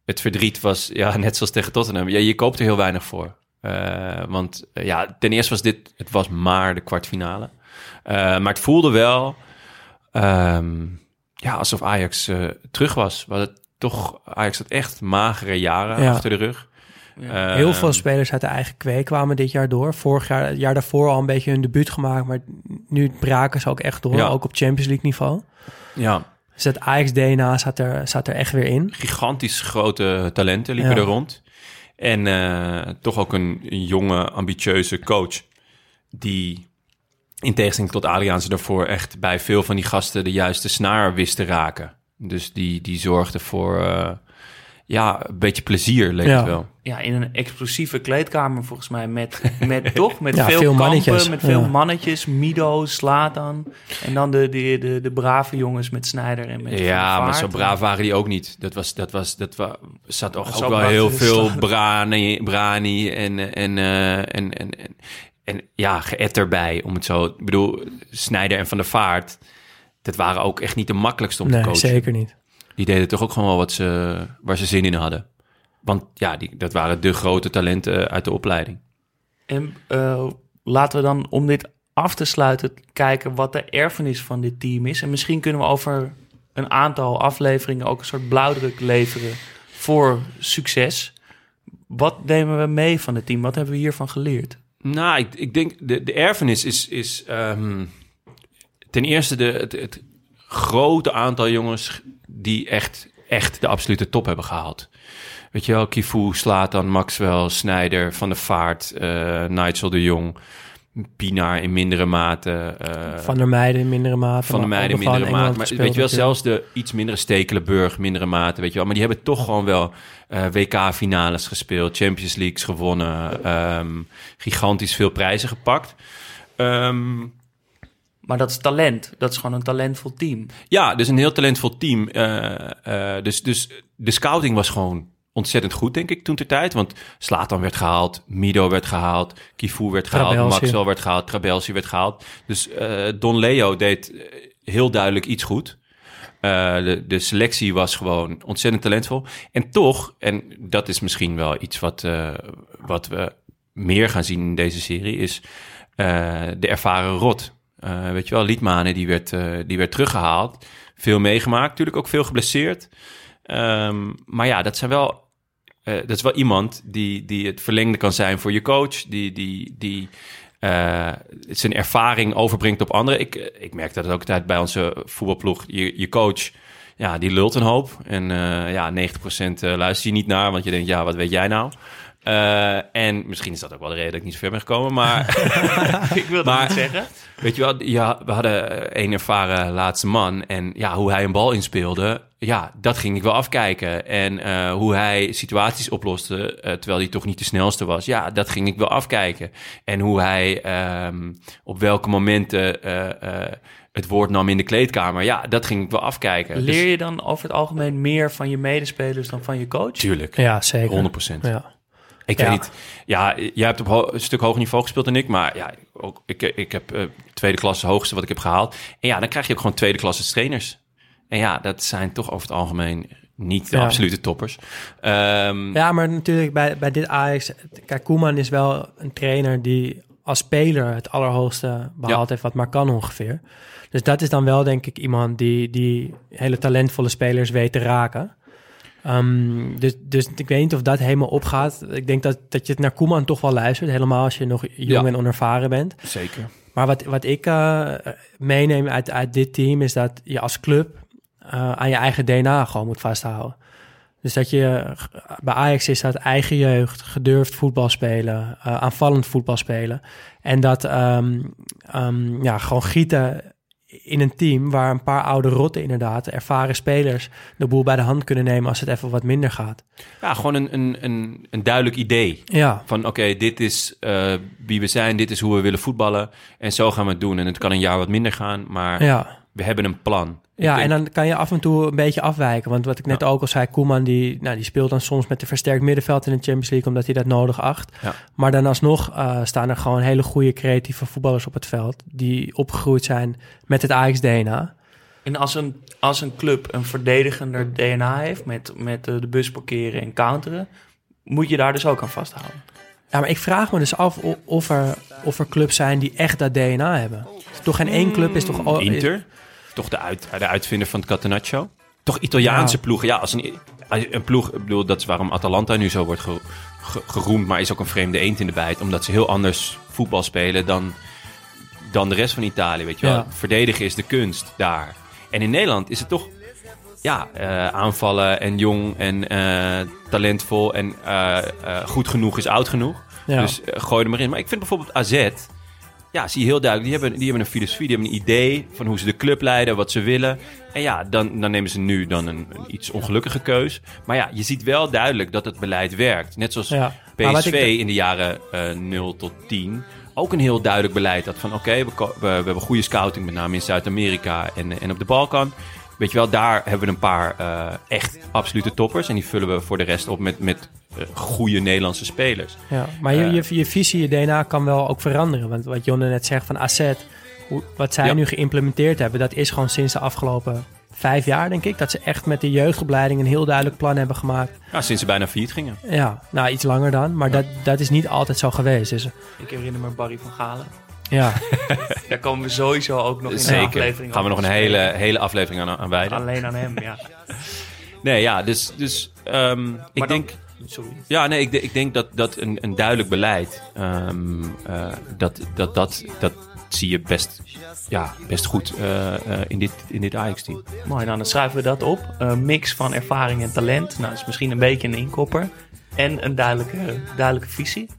het verdriet was, ja, net zoals tegen Tottenham. Ja, je koopt er heel weinig voor. Eh, want ja, ten eerste was dit... Het was maar de kwartfinale. Eh, maar het voelde wel... ehm, ja, alsof Ajax eh, terug was. Was het toch... Ajax had echt magere jaren Ja. achter de rug. ja. Heel Ehm, veel spelers uit de eigen kweek kwamen dit jaar door. Vorig jaar, het jaar daarvoor al een beetje hun debuut gemaakt. Maar nu braken ze ook echt door, Ja. ook op Champions League niveau. Ja, Dus het Ajax-DNA zat er, zat er echt weer in. gigantisch grote talenten liepen Ja. er rond. En eh, toch ook een, een jonge, ambitieuze coach. Die in tegenstelling tot Adriaanse daarvoor echt bij veel van die gasten de juiste snaar wist te raken. Dus die, die zorgde voor, eh, ja, een beetje plezier leek Ja. het wel. Ja, in een explosieve kleedkamer volgens mij. Met, met toch? Met Ja, veel, veel kampen, mannetjes. met veel Ja. mannetjes. Mido, Slatan. En dan de, de, de, de brave jongens met Snijder en met Ja, maar zo braaf waren die ook niet. Dat was, dat was, dat wa, zat toch Zo ook wel heel veel brani, brani en, en, eh, en, en, en, en ja, geëtt erbij, om het zo... Ik bedoel, Snijder en Van der Vaart, dat waren ook echt niet de makkelijkste om te Nee, coachen. zeker niet. Die deden toch ook gewoon wel wat ze, waar ze zin in hadden. Want ja, die, dat waren de grote talenten uit de opleiding. En eh, laten we dan, om dit af te sluiten, kijken wat de erfenis van dit team is. En misschien kunnen we over een aantal afleveringen ook een soort blauwdruk leveren voor succes. Wat nemen we mee van het team? Wat hebben we hiervan geleerd? Nou, ik, ik denk de, de erfenis is, is ehm, ten eerste de, het, het grote aantal jongens die echt, echt de absolute top hebben gehaald. Weet je wel, Kifu, Slatan, Maxwell, Snijder, Van der Vaart, eh Nigel de Jong, Pinaar in mindere mate. eh, Van der Meijden in mindere mate. van de maar meiden ook in mindere mate. Maar weet je wel, zelfs de iets mindere Stekelenburg, mindere mate, weet je wel. Maar die hebben toch gewoon wel eh, WK-finales gespeeld, Champions Leagues gewonnen, ehm, gigantisch veel prijzen gepakt. Ehm, Maar dat is talent. Dat is gewoon een talentvol team. ja, dus een heel talentvol team. Eh, eh, dus, dus de scouting was gewoon ontzettend goed, denk ik, toen ter tijd. Want Slatan werd gehaald, Mido werd gehaald, Kifu werd gehaald, Trabelsi. Maxwell werd gehaald, Trabelsi werd gehaald. Dus eh, Don Leo deed eh, heel duidelijk iets goed. Eh, de, de selectie was gewoon ontzettend talentvol. En toch, en dat is misschien wel iets wat, wat we meer gaan zien in deze serie, is de ervaren rot. Weet je wel, Liedmanen, die werd, die werd teruggehaald. Veel meegemaakt, natuurlijk ook veel geblesseerd. Ehm, maar ja, dat zijn wel... eh, dat is wel iemand die, die het verlengde kan zijn voor je coach. Die, die, die eh, zijn ervaring overbrengt op anderen. Ik, ik merk dat ook altijd bij onze voetbalploeg. Je, je coach, ja, die lult een hoop. En eh, ja, 90% luister je niet naar, want je denkt, ja, wat weet jij nou? Eh, en misschien is dat ook wel de reden dat ik niet zo ver ben gekomen, maar... ik wil dat niet zeggen. Weet je wel, ja, we hadden eh, een ervaren laatste man. En ja, hoe hij een bal inspeelde, ja, dat ging ik wel afkijken. En eh, hoe hij situaties oploste, eh, terwijl hij toch niet de snelste was, ja, dat ging ik wel afkijken. En hoe hij ehm, op welke momenten eh, eh, het woord nam in de kleedkamer, ja, dat ging ik wel afkijken. Leer Dus, je dan over het algemeen meer van je medespelers dan van je coach? tuurlijk, Ja, zeker. 100 procent. Ja. Ik Ja. weet niet. Ja, jij hebt op een stuk hoger niveau gespeeld dan ik. Maar ja, ook, ik, ik heb eh, tweede klasse hoogste wat ik heb gehaald. En ja, dan krijg je ook gewoon tweede klasse trainers. En ja, dat zijn toch over het algemeen niet de Ja. absolute toppers. Ehm, Ja, maar natuurlijk bij, bij dit Ajax... Kijk, Koeman is wel een trainer die als speler het allerhoogste behaald Ja. heeft wat maar kan ongeveer. Dus dat is dan wel denk ik iemand die, die hele talentvolle spelers weet te raken. Ehm, dus, dus ik weet niet of dat helemaal opgaat. Ik denk dat, dat je het naar Koeman toch wel luistert. Helemaal als je nog jong Ja. en onervaren bent. Zeker. Maar wat, wat ik eh, meeneem uit, uit dit team is dat je als club eh, aan je eigen DNA gewoon moet vasthouden. Dus dat je bij Ajax is dat eigen jeugd, gedurfd voetbal spelen, eh, aanvallend voetbal spelen. En dat ehm, ehm, ja, gewoon gieten in een team waar een paar oude rotten inderdaad, ervaren spelers, de boel bij de hand kunnen nemen als het even wat minder gaat. Ja, gewoon een, een, een, een duidelijk idee. Ja, Van oké, dit is eh, wie we zijn, dit is hoe we willen voetballen. En zo gaan we het doen. En het kan een jaar wat minder gaan, maar ja. We hebben een plan. Ja, denk- en dan kan je af en toe een beetje afwijken. Want wat ik net ook al zei, Koeman die, nou, die speelt dan soms met een versterkt middenveld in de Champions League, omdat hij dat nodig acht. Ja. Maar dan alsnog eh, staan er gewoon hele goede creatieve voetballers op het veld, die opgegroeid zijn met het Ajax-DNA. En als een, als een club een verdedigender DNA heeft met, met de bus parkeren en counteren, moet je daar dus ook aan vasthouden. Ja, maar ik vraag me dus af of er, of er clubs zijn die echt dat DNA hebben. Toch geen één club is toch... Inter, toch de, uit, de uitvinder van het Catenaccio. Toch Italiaanse Ja. ploegen. Ja, als een, een ploeg, ik bedoel, dat is waarom Atalanta nu zo wordt ge- ge- geroemd, maar is ook een vreemde eend in de bijt, omdat ze heel anders voetbal spelen dan, dan de rest van Italië, weet je wel. Ja. Verdedigen is de kunst daar. En in Nederland is het toch, ja, eh, aanvallen en jong en eh, talentvol en eh, goed genoeg is oud genoeg. Ja. Dus gooi er maar in. Maar ik vind bijvoorbeeld AZ, ja, zie je heel duidelijk, die hebben, die hebben een filosofie, die hebben een idee van hoe ze de club leiden, wat ze willen. En ja, dan, dan nemen ze nu dan een, een iets ongelukkige keus. Maar ja, je ziet wel duidelijk dat het beleid werkt. Net zoals Ja. PSV in de jaren eh 0 tot 10 ook een heel duidelijk beleid had van oké, we, we, we hebben goede scouting, met name in Zuid-Amerika en, en op de Balkan. Weet je wel, daar hebben we een paar eh, echt absolute toppers. En die vullen we voor de rest op met, met eh, goede Nederlandse spelers. Ja, maar je, Eh. je, je visie, je DNA kan wel ook veranderen. Want wat Jonne net zegt van hoe, wat zij Ja. nu geïmplementeerd hebben, dat is gewoon sinds de afgelopen vijf jaar, denk ik. Dat ze echt met de jeugdopleiding een heel duidelijk plan hebben gemaakt. Ja, sinds ze bijna failliet gingen. Ja, nou iets langer dan, maar dat, dat is niet altijd zo geweest. Dus Ik herinner me Barry van Galen. ja, Daar komen we sowieso ook nog in de Zeker. aflevering Gaan we nog een hele, hele aflevering aan, aan wijden. Alleen aan hem, ja. Nee, ja, dus, dus ehm, ik dan- denk... Sorry. Ja, nee, ik, ik denk dat, dat een, een duidelijk beleid, ehm, eh, dat, dat, dat, dat zie je best, ja, best goed eh, eh, in dit, in dit Ajax-team. Mooi, nou dan schrijven we dat op. Een mix van ervaring en talent. Nou, dat is misschien een beetje een inkopper. En een duidelijke, duidelijke visie.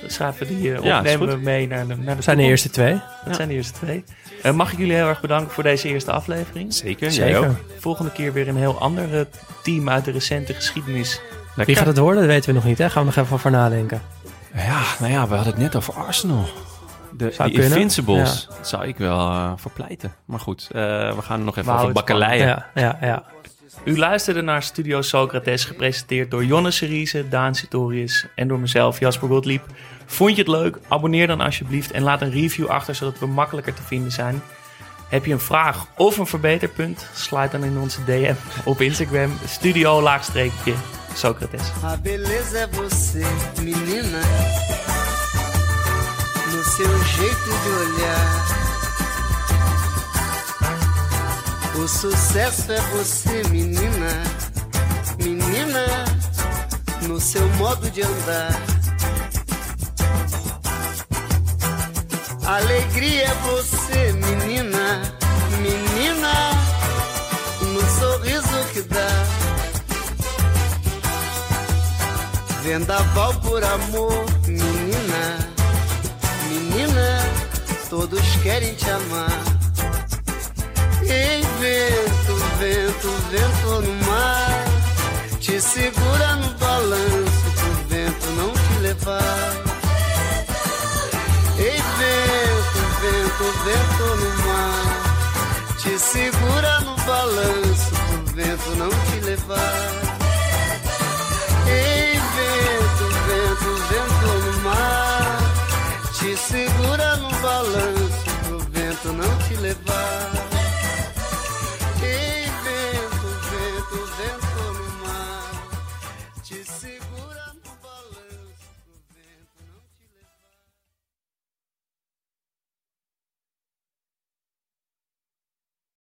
Dan schrijven we die eh, op, Ja, is nemen goed. we mee naar de, naar de dat zijn de eerste twee. Dat zijn de eerste twee. Eh, mag ik jullie heel erg bedanken voor deze eerste aflevering. Zeker, Zeker. Volgende keer weer een heel ander team uit de recente geschiedenis. Wie gaat het worden, dat weten we nog niet. Hè? Gaan we nog even over nadenken. Ja, nou ja, we hadden het net over Arsenal. De, Zou die kunnen. Invincibles. Dat zou ik wel eh verpleiten. Maar goed, eh, we gaan er nog even over bakkeleien. Ja, ja, ja. U luisterde naar Studio Socrates, gepresenteerd door Jonne Seriese, Daan Sitorius en door mezelf, Jasper Gottlieb. Vond je het leuk? Abonneer dan alsjeblieft en laat een review achter, zodat we makkelijker te vinden zijn. Heb je een vraag of een verbeterpunt? Sluit dan in onze DM op Instagram, studio-socrates. A beleza é você, menina. No seu jeito de olhar. O sucesso é você, menina. Menina, no seu modo de andar. Alegria é você, menina. Menina, no sorriso que dá. Vendaval por amor, menina, menina, todos querem te amar. Ei, vento, vento, vento no mar, te segura no balanço pro vento não te levar. Vento, vento no mar, te segura no balanço pro vento não te levar.